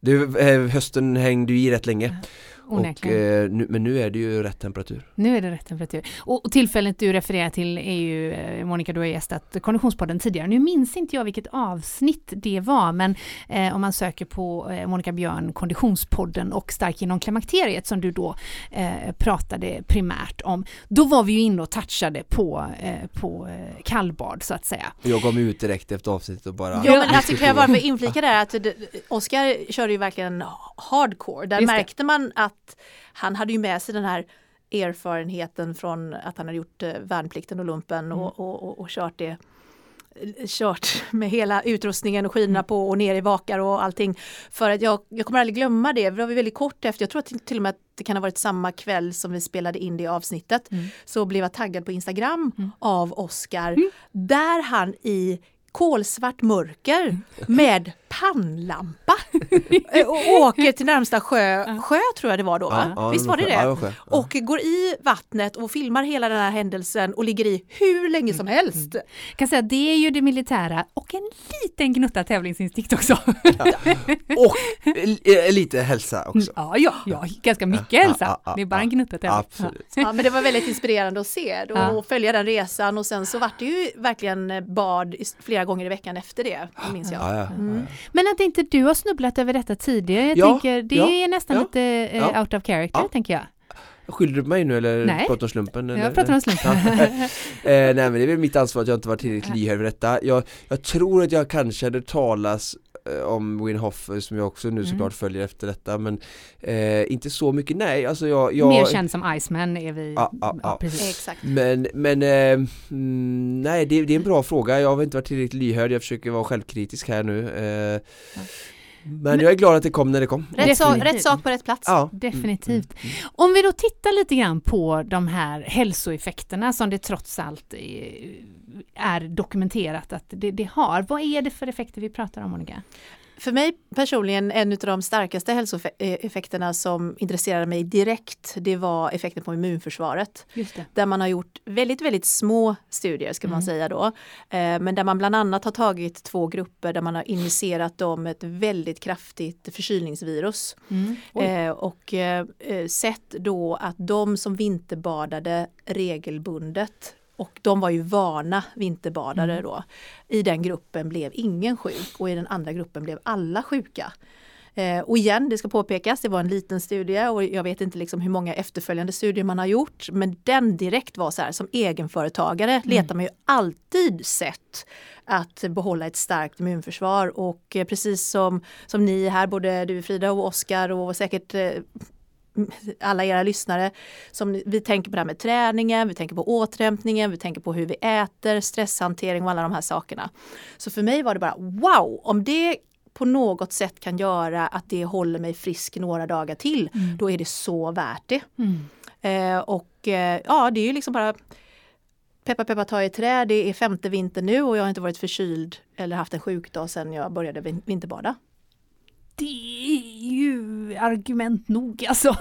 Speaker 2: det, eh, Hösten hängde ju i rätt länge. Och,
Speaker 1: Onekligen.
Speaker 2: eh, nu, men nu är det ju rätt temperatur.
Speaker 1: Nu är det rätt temperatur. Och, och tillfället du refererar till är ju, eh, Monica, du har gästat Konditionspodden tidigare. Nu minns inte jag vilket avsnitt det var, men eh, om man söker på eh, Monica Björn Konditionspodden och Stark genom klimakteriet som du då eh, pratade primärt om, då var vi ju inne och touchade på, eh, på eh, kallbad så att säga.
Speaker 2: Jag gav mig ut direkt efter avsnittet och bara
Speaker 4: Ja, men alltså, kan jag bara inflika där att Oskar körde ju verkligen hardcore. Där
Speaker 1: Just det.
Speaker 4: märkte man att han hade ju med sig den här erfarenheten från att han hade gjort eh, värnplikten och lumpen
Speaker 1: Mm.
Speaker 4: och, och, och, och kört det kört med hela utrustningen och skidorna på och ner i vakar och allting. För att jag, jag kommer aldrig glömma det, det var väldigt kort efter, jag tror att till och med att det kan ha varit samma kväll som vi spelade in det avsnittet,
Speaker 1: Mm.
Speaker 4: så blev jag taggad på Instagram av Oscar, där han i kolsvart mörker med pannlampa eh, och åker till närmsta sjö, sjö tror jag det var då, va?
Speaker 2: Ja, ja,
Speaker 4: visst var det
Speaker 2: ja,
Speaker 4: det?
Speaker 2: Ja.
Speaker 4: Och går i vattnet och filmar hela den här händelsen och ligger i hur länge som helst.
Speaker 1: kan säga det är ju det militära och en liten gnutta tävlingsinstinkt också.
Speaker 2: Och eh, lite hälsa också.
Speaker 1: ja, ja, ja, ganska mycket
Speaker 2: Ja,
Speaker 1: hälsa.
Speaker 2: ja, ja,
Speaker 1: det är bara en
Speaker 2: ja.
Speaker 1: gnutta tävling.
Speaker 2: Absolut.
Speaker 4: Ja, men det var väldigt inspirerande att se
Speaker 1: Ja.
Speaker 4: och följa den resan och sen så vart det ju verkligen bad flera gånger i veckan efter det, minns jag.
Speaker 2: Ja, ja.
Speaker 4: Mm.
Speaker 1: Men att inte du har snubblat över detta tidigare, jag
Speaker 2: Ja,
Speaker 1: tänker, det
Speaker 2: ja,
Speaker 1: är nästan
Speaker 2: ja,
Speaker 1: lite eh, out of character, tänker jag.
Speaker 2: Skyller du på mig nu eller
Speaker 1: Nej.
Speaker 2: pratar om slumpen? Eller?
Speaker 1: Jag pratar om slumpen.
Speaker 2: eh, nej men det är väl mitt ansvar att jag inte varit tillräckligt lyhörd för detta. Jag, jag tror att jag kanske hade talas om Win Hof eh, som jag också nu
Speaker 1: Mm.
Speaker 2: såklart följer efter detta men eh, inte så mycket nej. Alltså jag, jag
Speaker 1: Mer känd som Iceman är vi.
Speaker 2: Ja, ja, ja.
Speaker 1: precis.
Speaker 4: Exakt.
Speaker 2: Men, men eh, mm, nej det, det är en bra fråga. Jag har inte varit tillräckligt lyhörd. Jag försöker vara självkritisk här nu. Eh, men jag är glad att det kom när det kom.
Speaker 4: Rätt, sak, rätt sak på rätt plats.
Speaker 2: Ja.
Speaker 1: Definitivt.
Speaker 2: Mm,
Speaker 1: Om vi då tittar lite grann på de här hälsoeffekterna som det trots allt är dokumenterat att det, det har. Vad är det för effekter vi pratar om Monica?
Speaker 4: För mig personligen, en av de starkaste hälsoeffekterna som intresserade mig direkt, det var effekten på immunförsvaret. Där man har gjort väldigt, väldigt små studier ska man
Speaker 1: Mm.
Speaker 4: säga då. Eh, men där man bland annat har tagit två grupper där man har injicerat dem ett väldigt kraftigt förkylningsvirus.
Speaker 1: Mm.
Speaker 4: Eh, och eh, sett då att de som vinterbadade regelbundet och de var ju vana vinterbadare
Speaker 1: Mm.
Speaker 4: då. I den gruppen blev ingen sjuk och i den andra gruppen blev alla sjuka. Eh, och igen, det ska påpekas, det var en liten studie och jag vet inte liksom hur många efterföljande studier man har gjort. Men den direkt var så här, som egenföretagare letar man ju alltid sätt att behålla ett starkt immunförsvar. Och eh, precis som, som ni här, både du Frida och Oskar och säkert eh, alla era lyssnare. Som vi tänker på det här med träningen, vi tänker på återhämtningen, vi tänker på hur vi äter, stresshantering och alla de här sakerna. Så för mig var det bara wow, om det på något sätt kan göra att det håller mig frisk några dagar till, då är det så värt det.
Speaker 1: Mm.
Speaker 4: Eh, och eh, ja, det är ju liksom bara Peppa peppa ta i trä, det är femte vinter nu och jag har inte varit förkyld eller haft en sjukdag sedan jag började vin- vinterbada.
Speaker 1: Det är ju argument nog alltså.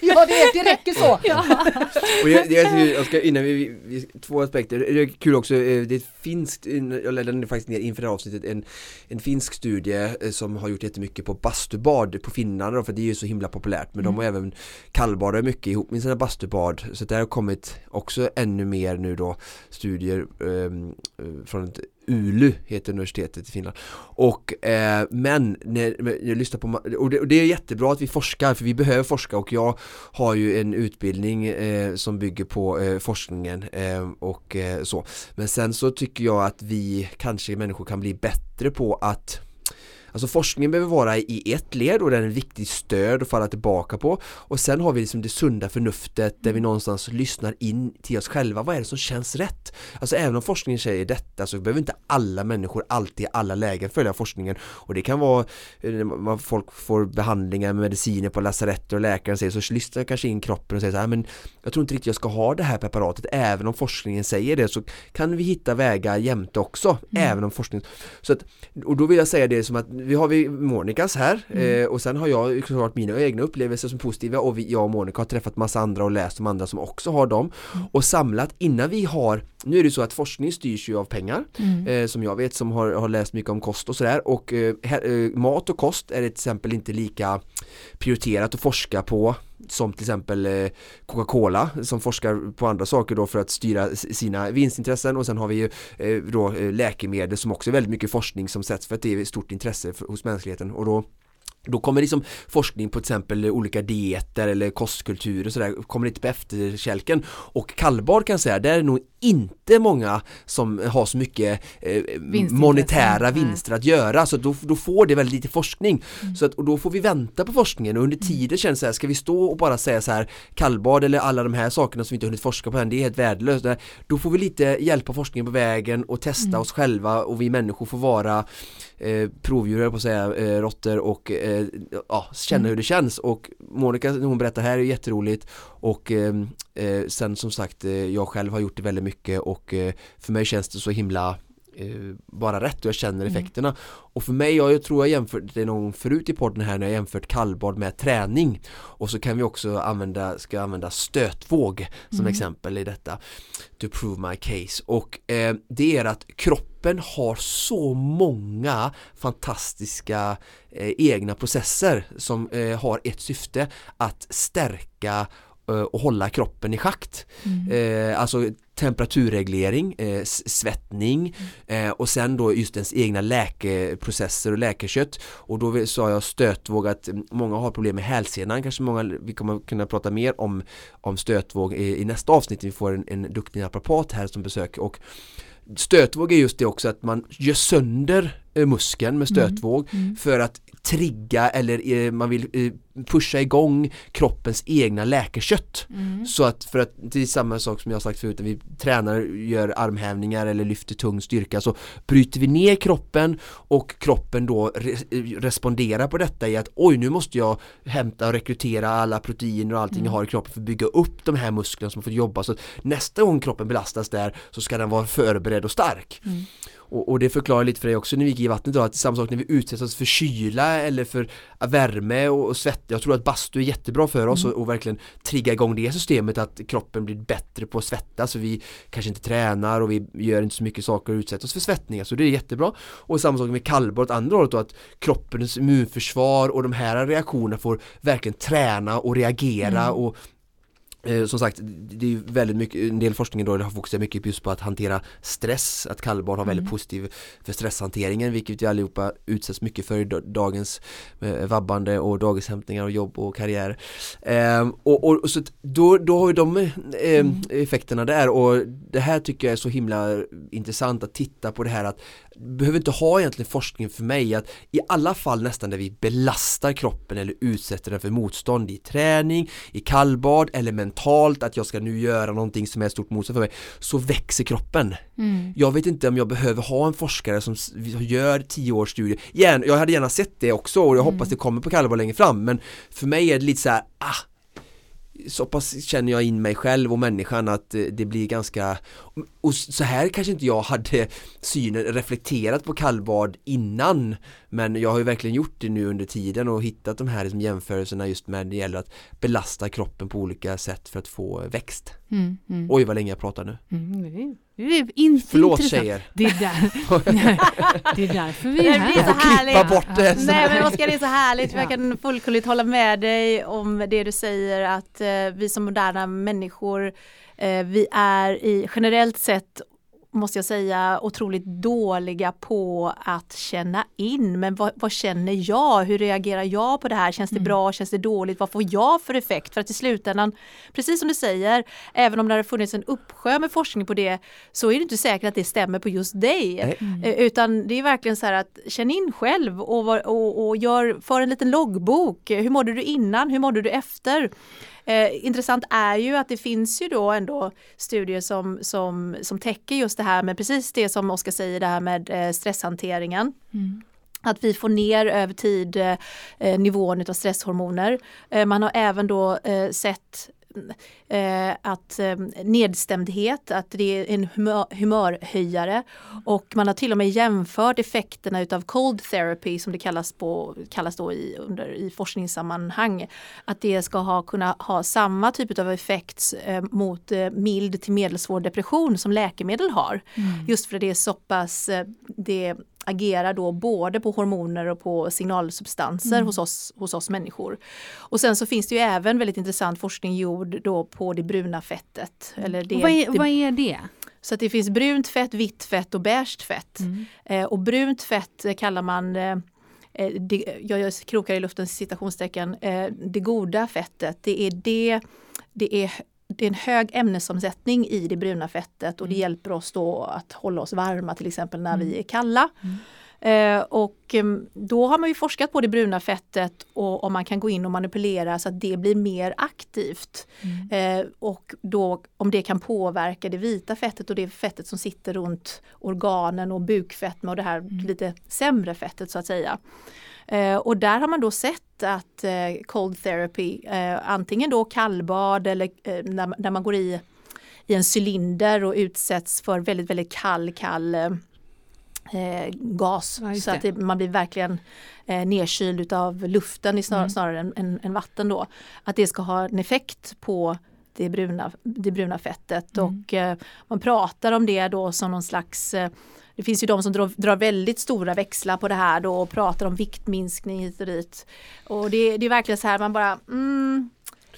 Speaker 4: Ja, det, det räcker så!
Speaker 2: Och jag, jag, jag ska, innan vi, vi, två aspekter, det är kul också, eh, det är ett finskt, jag ner faktiskt ner inför det här avsnittet, en, en finsk studie eh, som har gjort jättemycket på bastubad på Finland för det är ju så himla populärt, men de har även kallbadar mycket ihop med sina bastubad, så det har kommit också ännu mer nu då studier eh, från ett Ulu heter universitetet i Finland. Och eh, men när, när jag lyssnar på och det, och det är jättebra att vi forskar för vi behöver forska och jag har ju en utbildning eh, som bygger på eh, forskningen eh, och eh, så. Men sen så tycker jag att vi kanske människor kan bli bättre på att Alltså forskningen behöver vara i ett led och den är ett viktigt stöd att falla tillbaka på. Och sen har vi liksom det sunda förnuftet där vi någonstans lyssnar in till oss själva. Vad är det som känns rätt? Alltså även om forskningen säger detta så behöver inte alla människor alltid i alla lägen följa forskningen. Och det kan vara eh, när folk får behandlingar med mediciner på lasarett och läkaren säger så lyssnar kanske in kroppen och säger så här men jag tror inte riktigt jag ska ha det här preparatet. Även om forskningen säger det så kan vi hitta vägar jämte också även om forskningen så att, och då vill jag säga det som att vi har vi Monikas här eh, och sen har jag såklart mina egna upplevelser som positiva och vi, jag och Monica har träffat massa andra och läst om andra som också har dem. Och samlat innan vi har nu är det så att forskning styrs ju av pengar eh, som jag vet som har, har läst mycket om kost och sådär. Och eh, eh, mat och kost är till exempel inte lika prioriterat att forska på som till exempel eh, Coca-Cola som forskar på andra saker då för att styra sina vinstintressen. Och sen har vi ju eh, då eh, läkemedel som också är väldigt mycket forskning som sätts för att det är stort intresse för, hos mänskligheten. Och då då kommer liksom forskning på till exempel olika dieter eller kostkultur och sådär kommer lite på efterkälken. Och kallbad kan jag säga, där är nog inte många som har så mycket eh, monetära vinster att göra så då, då får det väldigt lite forskning. Så att, och då får vi vänta på forskningen och under tiden känns det så här, ska vi stå och bara säga så här kallbad eller alla de här sakerna som vi inte hunnit forska på än, det är helt värdelöst. Då får vi lite hjälpa forskningen på vägen och testa mm. oss själva och vi människor får vara eh, provdjur, på att säga, eh, råttor och eh, ja, känna mm. hur det känns och Monica hon berättar här är jätteroligt och eh, eh, sen som sagt eh, jag själv har gjort det väldigt mycket och eh, för mig känns det så himla bara rätt och jag känner mm. effekterna mm. och för mig, jag tror jag jämfört det någon förut i podden här när jag jämfört kallbad med träning och så kan vi också använda, ska använda stötvåg som mm. exempel i detta to prove my case och eh, det är att kroppen har så många fantastiska eh, egna processer som eh, har ett syfte att stärka Eh, och hålla kroppen i schakt. Mm. Eh, alltså temperaturreglering, eh, svettning mm. eh, och sen då just ens egna läkeprocesser och läkekött och då sa jag stötvåg att många har problem med hälsenan, kanske många, vi kommer kunna prata mer om, om stötvåg i, i nästa avsnitt, vi får en, en duktig naprapat här som besöker och Stötvåg är just det också att man gör sönder eh, muskeln med mm. stötvåg mm. För att trigga eller eh, man vill eh, pusha igång kroppens egna läkekött. Mm. Så att för att det är samma sak som jag sagt förut vi tränar, gör armhävningar eller lyfter tung styrka så bryter vi ner kroppen och kroppen då re responderar på detta i att oj nu måste jag hämta och rekrytera alla proteiner och allting mm. jag har i kroppen för att bygga upp de här musklerna som har fått jobba så att nästa gång kroppen belastas där så ska den vara förberedd och stark. Mm. Och, och, det förklarar lite för dig också när vi gick i vattnet då att samma sak när vi utsätts oss för kyla eller för värme och, och svett. Jag tror att bastu är jättebra för oss mm. och, och, verkligen trigga igång det systemet att kroppen blir bättre på att svettas så vi kanske inte tränar och vi gör inte så mycket saker och utsätter oss för svettningar så det är jättebra. Och samma sak med kallbad åt andra hållet då att kroppens immunförsvar och de här reaktionerna får verkligen träna och reagera mm. och som sagt, det är väldigt mycket, en del forskning då har fokuserat mycket just på att hantera stress, att kallbarn har väldigt mm. positiv för stresshanteringen vilket vi allihopa utsätts mycket för i dagens eh, vabbande och dagishämtningar och jobb och karriär. Eh, och, och, och, så då, då har ju de eh, mm. effekterna där och det här tycker jag är så himla intressant att titta på det här att behöver inte ha egentligen forskning för mig att i alla fall nästan där vi belastar kroppen eller utsätter den för motstånd i träning, i kallbad eller mentalt att jag ska nu göra någonting som är stort motstånd för mig så växer kroppen. Mm. Jag vet inte om jag behöver ha en forskare som gör tio års studier. Jag hade gärna sett det också och jag mm. hoppas det kommer på kallbad längre fram men för mig är det lite så här, ah så pass känner jag in mig själv och människan att eh, det blir ganska och så här kanske inte jag hade synen reflekterat på kallbad innan. Men jag har ju verkligen gjort det nu under tiden och hittat de här liksom jämförelserna just med det gäller att belasta kroppen på olika sätt för att få växt. Mm, mm. Oj vad länge jag pratar nu. Mm,
Speaker 1: är inte
Speaker 2: Förlåt intressant. tjejer.
Speaker 1: Det är, där, det är därför vi är här.
Speaker 4: Det är så härligt.
Speaker 2: bort det.
Speaker 4: Nej men Oskar det är så härligt för jag kan fullkomligt hålla med dig om det du säger att eh, vi som moderna människor eh, vi är i generellt sett måste jag säga, otroligt dåliga på att känna in. Men vad, vad, känner jag? Hur reagerar jag på det här? Känns det mm. bra? Känns det dåligt? Vad får jag för effekt? För att i slutändan, precis som du säger, även om det har funnits en uppsjö med forskning på det, så är det inte säkert att det stämmer på just dig. Mm. Utan det är verkligen så här att känn in själv och, och, och gör, för en liten loggbok. Hur mådde du innan? Hur mådde du efter? Eh, intressant är ju att det finns ju då ändå studier som, som, som täcker just det här med precis det som Oskar säger, det här med eh, stresshanteringen. Mm att vi får ner över tid eh, nivån av stresshormoner. Eh, man har även då eh, sett eh, att eh, nedstämdhet, att det är en humör, humörhöjare och man har till och med jämfört effekterna utav cold therapy som det kallas, på, kallas då i, under, i forskningssammanhang. Att det ska ha, kunna ha samma typ av effekt eh, mot eh, mild till medelsvår depression som läkemedel har. Mm. Just för att det är så pass, eh, det agerar då både på hormoner och på signalsubstanser mm. hos, oss, hos oss människor. Och sen så finns det ju även väldigt intressant forskning gjord då på det bruna fettet. Eller det,
Speaker 1: vad, är,
Speaker 4: det,
Speaker 1: vad är det?
Speaker 4: Så att det finns brunt fett, vitt fett och beige fett. Mm. Eh, och brunt fett kallar man eh, eh det, jag gör krokar i luften citationstecken, eh, det goda fettet. Det är det, det är det är en hög ämnesomsättning i det bruna fettet och det hjälper oss då att hålla oss varma till exempel när vi är kalla. Eh, och då har man ju forskat på det bruna fettet och om man kan gå in och manipulera så att det blir mer aktivt. Eh, och då om det kan påverka det vita fettet och det fettet som sitter runt organen och bukfetma och det här lite sämre fettet så att säga. Eh, och där har man då sett att eh, cold therapy, eh, antingen då kallbad eller eh, när, när man går i, i en cylinder och utsätts för väldigt, väldigt kall, kall eh, eh, gas.
Speaker 1: Ja,
Speaker 4: så att
Speaker 1: det.
Speaker 4: man blir verkligen eh, nedkyld utav luften snar,
Speaker 1: Mm.
Speaker 4: snarare än, än, än vatten då. Att det ska ha en effekt på det bruna, det bruna fettet
Speaker 1: Mm.
Speaker 4: och man pratar om det då som någon slags det finns ju de som drar, drar väldigt stora växlar på det här då och pratar om viktminskning hit och dit. Och det, det är verkligen så här man bara mm,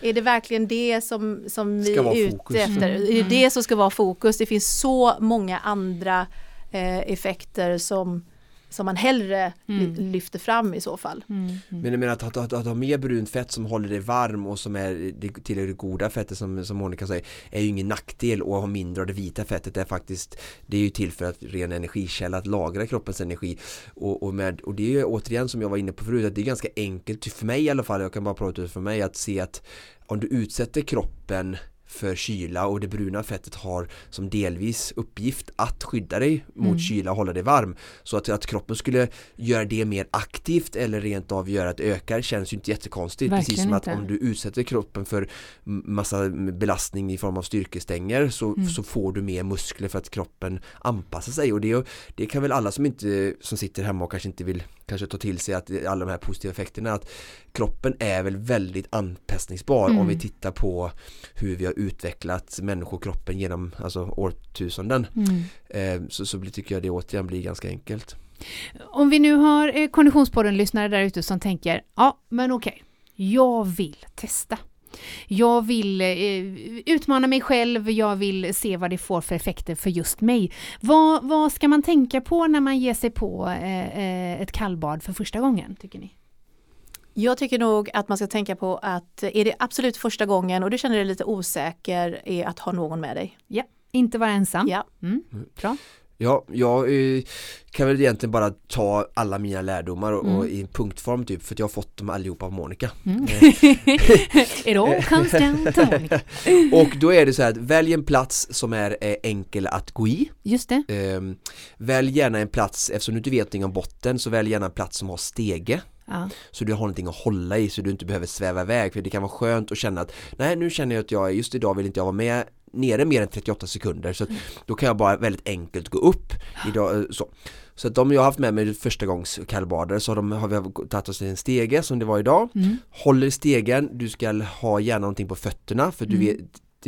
Speaker 4: är det verkligen det som, som vi är ute
Speaker 2: fokus.
Speaker 4: efter?
Speaker 1: Mm.
Speaker 4: Är det det som ska vara fokus? Det finns så många andra eh, effekter som, som man hellre
Speaker 1: Mm.
Speaker 4: ly- lyfter fram i så fall.
Speaker 1: Mm, mm.
Speaker 2: Men jag menar att, att, att, att ha mer brunt fett som håller dig varm och som är det tillräckligt goda fettet som, som Monica säger är ju ingen nackdel och ha mindre av det vita fettet är faktiskt det är ju till för att ren energikälla att lagra kroppens energi och, och, med, och det är ju återigen som jag var inne på förut att det är ganska enkelt för mig i alla fall jag kan bara prata ut för mig att se att om du utsätter kroppen för kyla och det bruna fettet har som delvis uppgift att skydda dig mot
Speaker 1: Mm.
Speaker 2: kyla och hålla dig varm. Så att, att kroppen skulle göra det mer aktivt eller rent av göra att det ökar känns ju inte jättekonstigt.
Speaker 1: Verkligen
Speaker 2: Precis som att
Speaker 1: inte.
Speaker 2: om du utsätter kroppen för massa belastning i form av styrkestänger så,
Speaker 1: Mm.
Speaker 2: så får du mer muskler för att kroppen anpassar sig och det, det kan väl alla som inte som sitter hemma och kanske inte vill kanske ta till sig att alla de här positiva effekterna att kroppen är väl väldigt anpassningsbar
Speaker 1: Mm.
Speaker 2: om vi tittar på hur vi har utvecklat människokroppen genom alltså årtusenden
Speaker 1: Mm.
Speaker 2: eh, så, så tycker jag det återigen blir ganska enkelt.
Speaker 1: Om vi nu har eh, Konditionspodden-lyssnare där ute som tänker, ja men okej, jag vill testa. Jag vill eh, utmana mig själv, jag vill se vad det får för effekter för just mig. Vad, vad ska man tänka på när man ger sig på eh, eh, ett kallbad för första gången, tycker ni?
Speaker 4: Jag tycker nog att man ska tänka på att är det absolut första gången och du känner dig lite osäker är att ha någon med dig.
Speaker 1: Inte vara ensam?
Speaker 4: Ja.
Speaker 1: Mm. Bra.
Speaker 2: Ja, jag eh, kan väl egentligen bara ta alla mina lärdomar och, och
Speaker 1: Mm.
Speaker 2: i punktform typ för att jag har fått dem allihopa av Monica.
Speaker 1: Mm.
Speaker 2: Eh,
Speaker 1: It all comes down to Monica.
Speaker 2: och då är det så här att välj en plats som är eh, enkel att gå i.
Speaker 1: Just det.
Speaker 2: Eh, välj gärna en plats, eftersom du inte vet någonting om botten så välj gärna en plats som har stege.
Speaker 1: Ja.
Speaker 2: Så du har någonting att hålla i så du inte behöver sväva iväg för det kan vara skönt att känna att nej nu känner jag att jag just idag vill inte jag vara med nere mer än 38 sekunder så att då kan jag bara väldigt enkelt gå upp idag, eh, så. så att de jag har haft med mig första gångs kallbadare så har, de, har vi tagit oss till en stege som det var idag
Speaker 1: Mm.
Speaker 2: Håller stegen, du ska ha gärna någonting på fötterna för du
Speaker 1: Mm.
Speaker 2: vet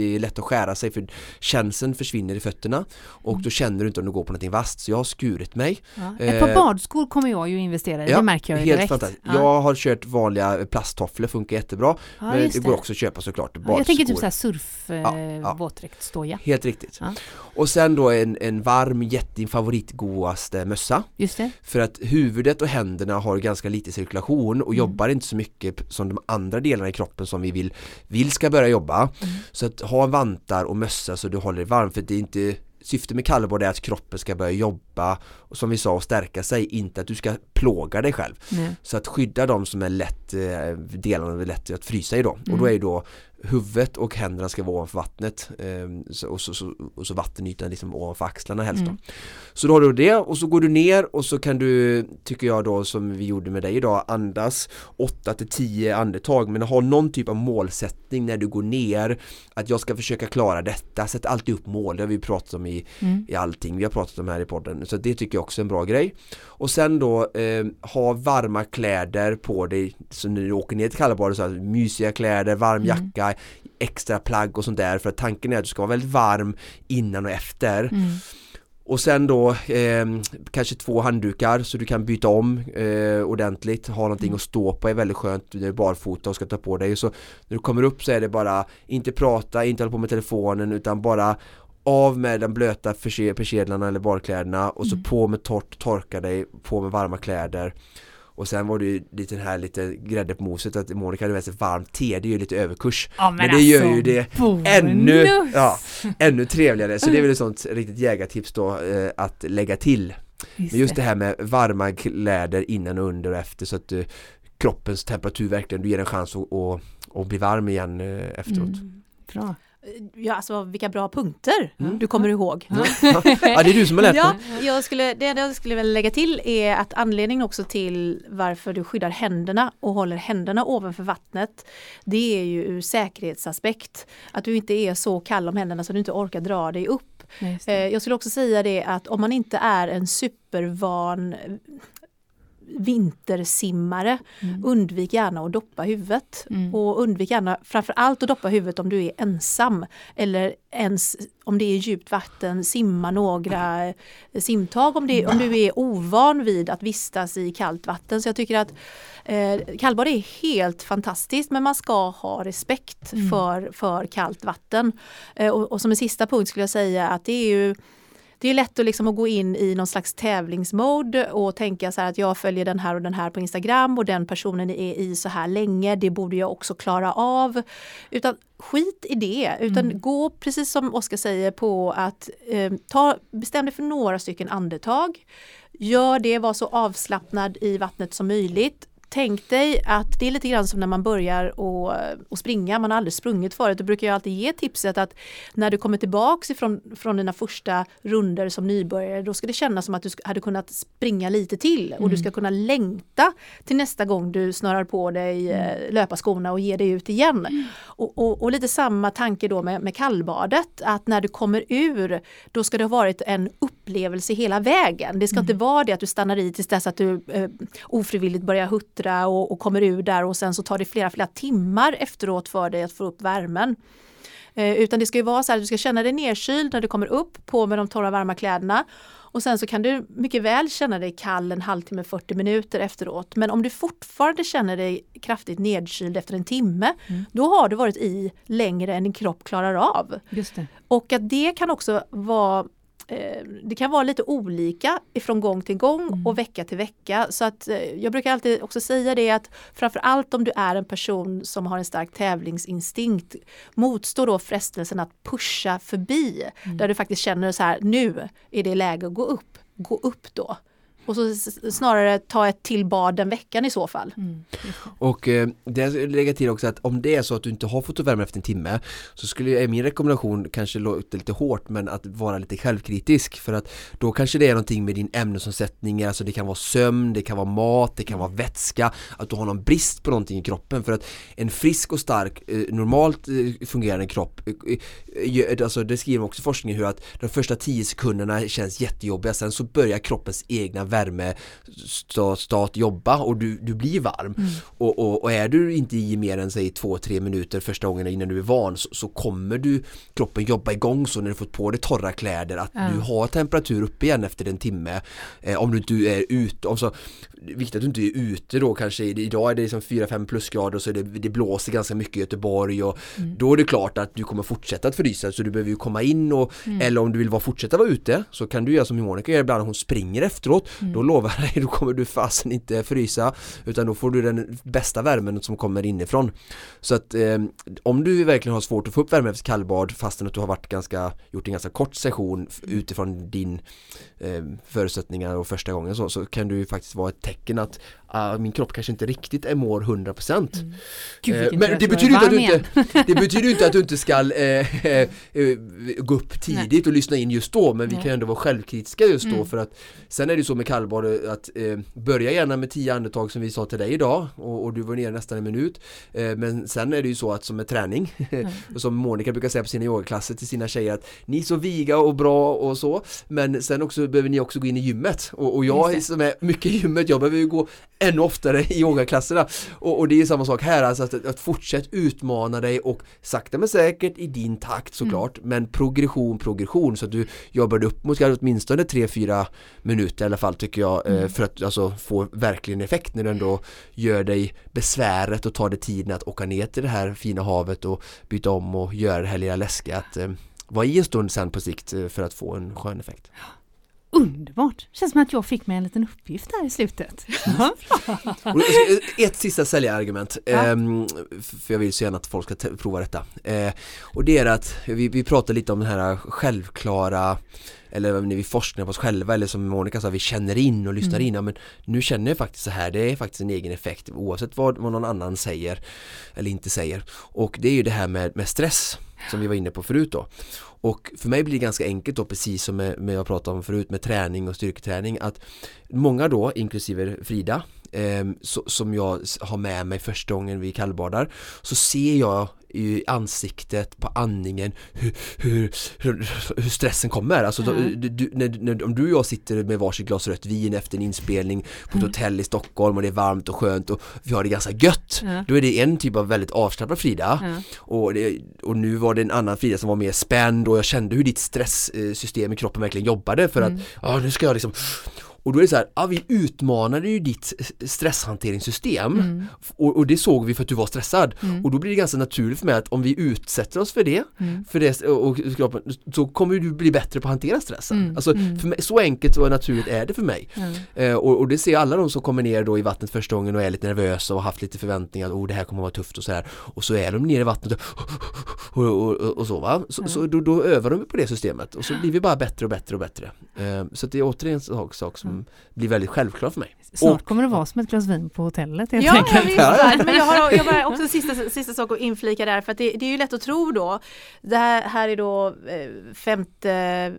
Speaker 2: det är lätt att skära sig för känseln försvinner i fötterna och
Speaker 1: Mm.
Speaker 2: då känner du inte om du går på någonting vasst så jag har skurit mig
Speaker 1: Ja. Ett par
Speaker 2: Eh,
Speaker 1: badskor kommer jag ju investera i, det märker jag ju direkt.
Speaker 2: fantastiskt.
Speaker 1: Ja.
Speaker 2: Jag har kört vanliga plasttofflor, funkar jättebra
Speaker 1: Ja,
Speaker 2: Men det går också att köpa såklart
Speaker 1: Ja, jag tänker typ
Speaker 2: badskor.
Speaker 1: såhär surf, eh,
Speaker 2: Ja, ja.
Speaker 1: våtdräkt, stoja.
Speaker 2: Helt riktigt.
Speaker 1: Ja.
Speaker 2: Och sen då en, en varm, jätte, favoritgodaste mössa
Speaker 1: Just det.
Speaker 2: För att huvudet och händerna har ganska lite cirkulation och
Speaker 1: Mm.
Speaker 2: jobbar inte så mycket som de andra delarna i kroppen som vi vill, vill ska börja jobba
Speaker 1: Mm.
Speaker 2: Så att ha vantar och mössa så du håller dig varm för det är inte Syftet med kallbad är att kroppen ska börja jobba och som vi sa och stärka sig, inte att du ska plåga dig själv
Speaker 1: Nej.
Speaker 2: Så att skydda de som är lätt, eh, delarna är lätt att frysa i då.
Speaker 1: Mm.
Speaker 2: Och då är ju då huvudet och händerna ska vara ovanför vattnet eh, och, så, så, och så vattenytan liksom ovanför axlarna helst då.
Speaker 1: Mm.
Speaker 2: Så då har du det och så går du ner och så kan du, tycker jag då som vi gjorde med dig idag, andas 8 till 10 andetag men ha någon typ av målsättning när du går ner att jag ska försöka klara detta, sätt alltid upp mål, det har vi pratat om i,
Speaker 1: Mm.
Speaker 2: i allting vi har pratat om här i podden så det tycker jag också är en bra grej och sen då eh, ha varma kläder på dig så när du åker ner till kallbadet så här, mysiga kläder, varm
Speaker 1: Mm.
Speaker 2: Extra plagg och sånt där för att tanken är att du ska vara väldigt varm innan och efter
Speaker 1: Mm.
Speaker 2: och sen då eh, kanske två handdukar så du kan byta om eh, ordentligt, ha någonting
Speaker 1: Mm.
Speaker 2: att stå på är väldigt skönt när du är barfota och ska ta på dig så när du kommer upp så är det bara inte prata, inte hålla på med telefonen utan bara av med de blöta perse- persedlarna eller barkläderna och så
Speaker 1: Mm.
Speaker 2: på med torrt, torka dig, på med varma kläder och sen var det ju lite den här lite grädde på moset att Monica hade med sig varmt te, det är ju lite överkurs.
Speaker 1: Ja,
Speaker 2: Men det gör ju det
Speaker 1: bonus.
Speaker 2: ännu, ja, ännu trevligare, så det är väl ett sånt riktigt jägartips då eh, att lägga till. Men just det här med varma kläder innan och under och efter så att eh, kroppens temperatur verkligen, du ger en chans att, att, att bli varm igen eh, efteråt.
Speaker 1: Mm, bra.
Speaker 4: Ja, alltså vilka bra punkter
Speaker 2: Mm.
Speaker 4: du kommer ihåg.
Speaker 2: Ja, det är du som har lärt
Speaker 4: Ja, jag skulle, det jag skulle vilja lägga till är att anledningen också till varför du skyddar händerna och håller händerna ovanför vattnet det är ju ur säkerhetsaspekt. Att du inte är så kall om händerna så du inte orkar dra dig upp. Eh, Jag skulle också säga det att om man inte är en supervan vintersimmare,
Speaker 1: Mm.
Speaker 4: undvik gärna att doppa huvudet.
Speaker 1: Mm.
Speaker 4: Och undvik gärna framförallt att doppa huvudet om du är ensam. Eller ens om det är djupt vatten, simma några simtag om, det, om du är ovan vid att vistas i kallt vatten. Så jag tycker att eh, kallbad är helt fantastiskt men man ska ha respekt
Speaker 1: Mm.
Speaker 4: för, för kallt vatten. Eh, och, och som en sista punkt skulle jag säga att det är ju det är lätt att, liksom att gå in i någon slags tävlingsmode och tänka så här att jag följer den här och den här på Instagram och den personen är i så här länge, det borde jag också klara av. Utan skit i det, utan gå precis som Oskar säger på att eh, ta, bestäm dig för några stycken andetag. Gör det, var så avslappnad i vattnet som möjligt. Tänk dig att det är lite grann som när man börjar och, och springa, man har aldrig sprungit förut. Då brukar jag alltid ge tipset att när du kommer tillbaks ifrån från dina första runder som nybörjare, då ska det kännas som att du hade kunnat springa lite till och du ska kunna längta till nästa gång du snörar på dig eh, löparskorna och ger dig ut igen. Och, och, och lite samma tanke då med, med kallbadet, att när du kommer ur, då ska det ha varit en upplevelse hela vägen. Det ska inte vara det att du stannar i tills dess att du eh, ofrivilligt börjar huttra och, och kommer ur där och sen så tar det flera, flera timmar efteråt för dig att få upp värmen. Eh, utan det ska ju vara så här att du ska känna dig nedkyld när du kommer upp, på med de torra varma kläderna. Och sen så kan du mycket väl känna dig kall en halvtimme, 40 minuter efteråt. Men om du fortfarande känner dig kraftigt nedkyld efter en timme, då har du varit i längre än din kropp klarar av.
Speaker 1: Just det.
Speaker 4: Och att det kan också vara eh, det kan vara lite olika ifrån gång till gång och vecka till vecka. Så att eh, jag brukar alltid också säga det att framförallt om du är en person som har en stark tävlingsinstinkt motstå då frestelsen att pusha förbi där du faktiskt känner så här nu är det läge att gå upp. Gå upp då. Och så snarare ta ett till bad den veckan i så fall.
Speaker 1: Mm.
Speaker 2: Och eh, det lägga till också att om det är så att du inte har fått upp värme efter en timme så skulle jag, min rekommendation kanske låta lite hårt men att vara lite självkritisk för att då kanske det är någonting med din ämnesomsättning, alltså det kan vara sömn, det kan vara mat, det kan vara vätska, att du har någon brist på någonting i kroppen för att en frisk och stark, eh, normalt eh, fungerande kropp, eh, eh, gör- alltså det skriver också forskningen hur att de första 10 sekunderna känns jättejobbiga, sen så börjar kroppens egna värme stat, stat jobba och du, du blir varm. Och, och, och är du inte i mer än säg 2-3 minuter första gången innan du är van så, så kommer du kroppen jobba igång så när du fått på dig torra kläder att
Speaker 1: Ja.
Speaker 2: du har temperatur uppe igen efter en timme. Eh, om du inte är ute, alltså, viktigt att du inte är ute då kanske, idag är det liksom 4-5 plusgrader och så är det, det blåser ganska mycket i Göteborg och då är det klart att du kommer fortsätta att frysa. Så du behöver ju komma in och eller om du vill vara, fortsätta vara ute så kan du göra som Monica gör ibland, hon springer efteråt. Då lovar jag dig, då kommer du fasen inte frysa utan då får du den bästa värmen som kommer inifrån. Så att eh, om du verkligen har svårt att få upp värme efter kallbad fastän att du har varit ganska, gjort en ganska kort session f- utifrån din eh, förutsättningar och första gången så, så kan det ju faktiskt vara ett tecken att ah, min kropp kanske inte riktigt är mår 100%
Speaker 1: Gud,
Speaker 2: Eh, Men det betyder, inte att du inte, det betyder inte att du inte ska eh, eh, eh, gå upp tidigt och lyssna in just då men vi
Speaker 1: Nej.
Speaker 2: kan ändå vara självkritiska just då
Speaker 1: Mm.
Speaker 2: för att Sen är det så med kallbad att eh, börja gärna med 10 andetag som vi sa till dig idag och, och du var nere nästan en minut. Eh, Men sen är det ju så att som med träning och som Monica brukar säga på sina yogaklasser till sina tjejer att ni är så viga och bra och så men sen också behöver ni också gå in i gymmet. Och, och jag som är mycket i gymmet, jag behöver ju gå ännu oftare i yogaklasserna och, och det är samma sak här, alltså att, att fortsätt utmana dig och sakta men säkert i din takt såklart men progression, progression. Så att du jobbar upp mot åtminstone 3-4 minuter i alla fall tycker jag eh, för att alltså få verkligen effekt när du ändå gör dig besväret och tar dig tiden att åka ner till det här fina havet och byta om och göra det här lilla läskiga att eh, vara i en stund sen på sikt eh, för att få en skön effekt.
Speaker 1: Underbart! Känns som att jag fick mig en liten uppgift här i slutet.
Speaker 2: Och Ett sista säljarargument, ehm, för jag vill så gärna att folk ska prova detta. Eh, och det är att vi, vi pratar lite om den här självklara eller när vi forskar på oss själva eller som Monica sa, vi känner in och lyssnar in. Ja, men nu känner jag faktiskt så här, det är faktiskt en egen effekt oavsett vad, vad någon annan säger eller inte säger. Och det är ju det här med, med stress som vi var inne på förut då. Och för mig blir det ganska enkelt då precis som med, med jag pratade om förut med träning och styrketräning att många då inklusive Frida eh, så, som jag har med mig första gången vi kallbadar så ser jag i ansiktet, på andningen hur, hur, hur, stressen kommer. Alltså, då, du, du, när, när, om du och jag sitter med varsitt glas rött vin efter en inspelning på ett hotell i Stockholm och det är varmt och skönt och vi har det ganska gött.
Speaker 1: Ja.
Speaker 2: Då är det en typ av väldigt avslappnad Frida
Speaker 1: Ja.
Speaker 2: och, det, och nu var det en annan Frida som var mer spänd och jag kände hur ditt stresssystem i kroppen verkligen jobbade för att ja, nu ska jag liksom och då är det så här, ja, vi utmanade ju ditt stresshanteringssystem. Och, och det såg vi för att du var stressad. Och då blir det ganska naturligt för mig att om vi utsätter oss för det, för det och, kroppen, så kommer du bli bättre på att hantera stressen. Alltså, för mig, så enkelt och naturligt är det för mig. Eh, och, och det ser alla de som kommer ner då i vattnet första gången och är lite nervösa och haft lite förväntningar att oh, det här kommer att vara tufft och så här. Och så är de nere i vattnet och, och, så va. Så, så då, då övar de på det systemet och så blir vi bara bättre och bättre och bättre. Eh, så det är återigen en sak, sak som blir väldigt självklar för mig.
Speaker 1: Snart kommer det vara som ett glas vin på hotellet helt
Speaker 4: Ja,
Speaker 1: enkelt.
Speaker 4: jag visst. Men jag har, jag har också en sista, sista sak att inflika där för att det, det är ju lätt att tro då. Det här, här är då eh, femte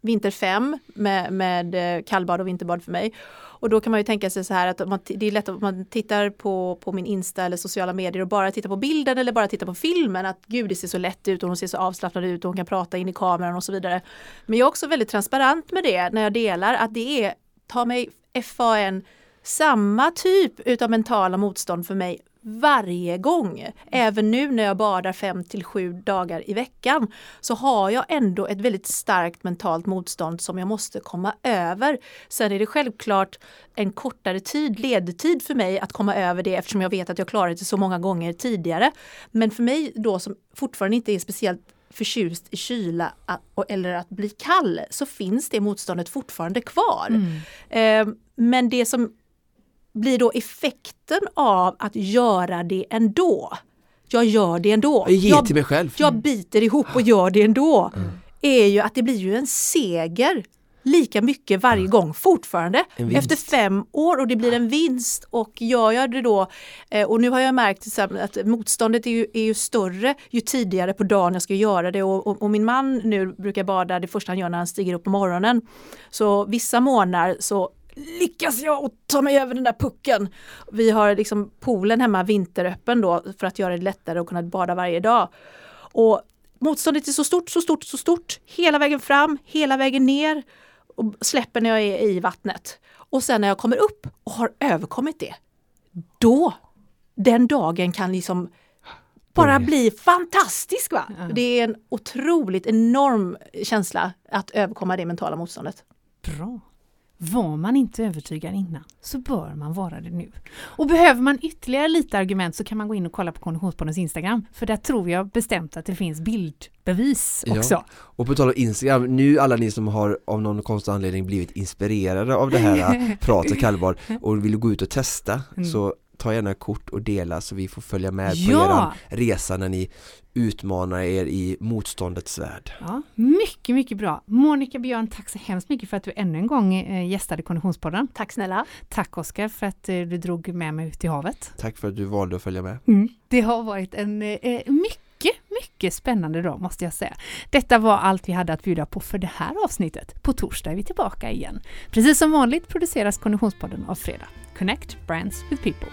Speaker 4: vinter fem med, med eh, kallbad och vinterbad för mig. Och då kan man ju tänka sig så här att man, det är lätt att man tittar på, på min Insta eller sociala medier och bara tittar på bilden eller bara tittar på filmen att gud det ser så lätt ut och hon ser så avslappnad ut och hon kan prata in i kameran och så vidare. Men jag är också väldigt transparent med det när jag delar att det är, ta mig FAN, samma typ utav mentala motstånd för mig varje gång. Även nu när jag badar fem till sju dagar i veckan så har jag ändå ett väldigt starkt mentalt motstånd som jag måste komma över. Sen är det självklart en kortare tid, ledtid för mig att komma över det eftersom jag vet att jag klarat det så många gånger tidigare. Men för mig då som fortfarande inte är speciellt förtjust i kyla eller att bli kall så finns det motståndet fortfarande kvar. Eh, men det som blir då effekten av att göra det ändå. Jag gör det ändå.
Speaker 2: Jag ger till mig själv.
Speaker 4: jag biter ihop och gör det ändå. Är ju att det blir ju en seger lika mycket varje gång fortfarande. Efter fem år och det blir en vinst och gör jag det då eh, och nu har jag märkt att motståndet är ju, är ju större ju tidigare på dagen jag ska göra det och, och, och min man nu brukar bada det första han gör när han stiger upp på morgonen. Så vissa månader så lyckas jag att ta mig över den där pucken. Vi har liksom poolen hemma vinteröppen då för att göra det lättare att kunna bada varje dag. Och motståndet är så stort, så stort, så stort. Hela vägen fram, hela vägen ner och släpper när jag är i vattnet. Och sen när jag kommer upp och har överkommit det, då, den dagen kan liksom bara bli fantastisk. Va? Det är en otroligt enorm känsla att överkomma det mentala motståndet.
Speaker 1: Bra. Var man inte övertygad innan så bör man vara det nu. Och behöver man ytterligare lite argument så kan man gå in och kolla på Konditionspoddens Instagram för där tror jag bestämt att det finns bildbevis
Speaker 2: Ja.
Speaker 1: också.
Speaker 2: Och på tal om Instagram, nu alla ni som har av någon konstig anledning blivit inspirerade av det här pratet kallbar och vill gå ut och testa så ta gärna kort och dela så vi får följa med på
Speaker 1: Ja.
Speaker 2: er resa när ni utmanar er i motståndets värld.
Speaker 1: Ja, mycket, mycket bra. Monica Björn, tack så hemskt mycket för att du ännu en gång eh, gästade Konditionspodden.
Speaker 4: Tack snälla.
Speaker 1: Tack Oskar för att eh, du drog med mig ut i havet.
Speaker 2: Tack för att du valde att följa med.
Speaker 1: Det har varit en eh, mycket, mycket spännande dag måste jag säga. Detta var allt vi hade att bjuda på för det här avsnittet. På torsdag är vi tillbaka igen. Precis som vanligt produceras Konditionspodden av Fredag. Connect Brands with People.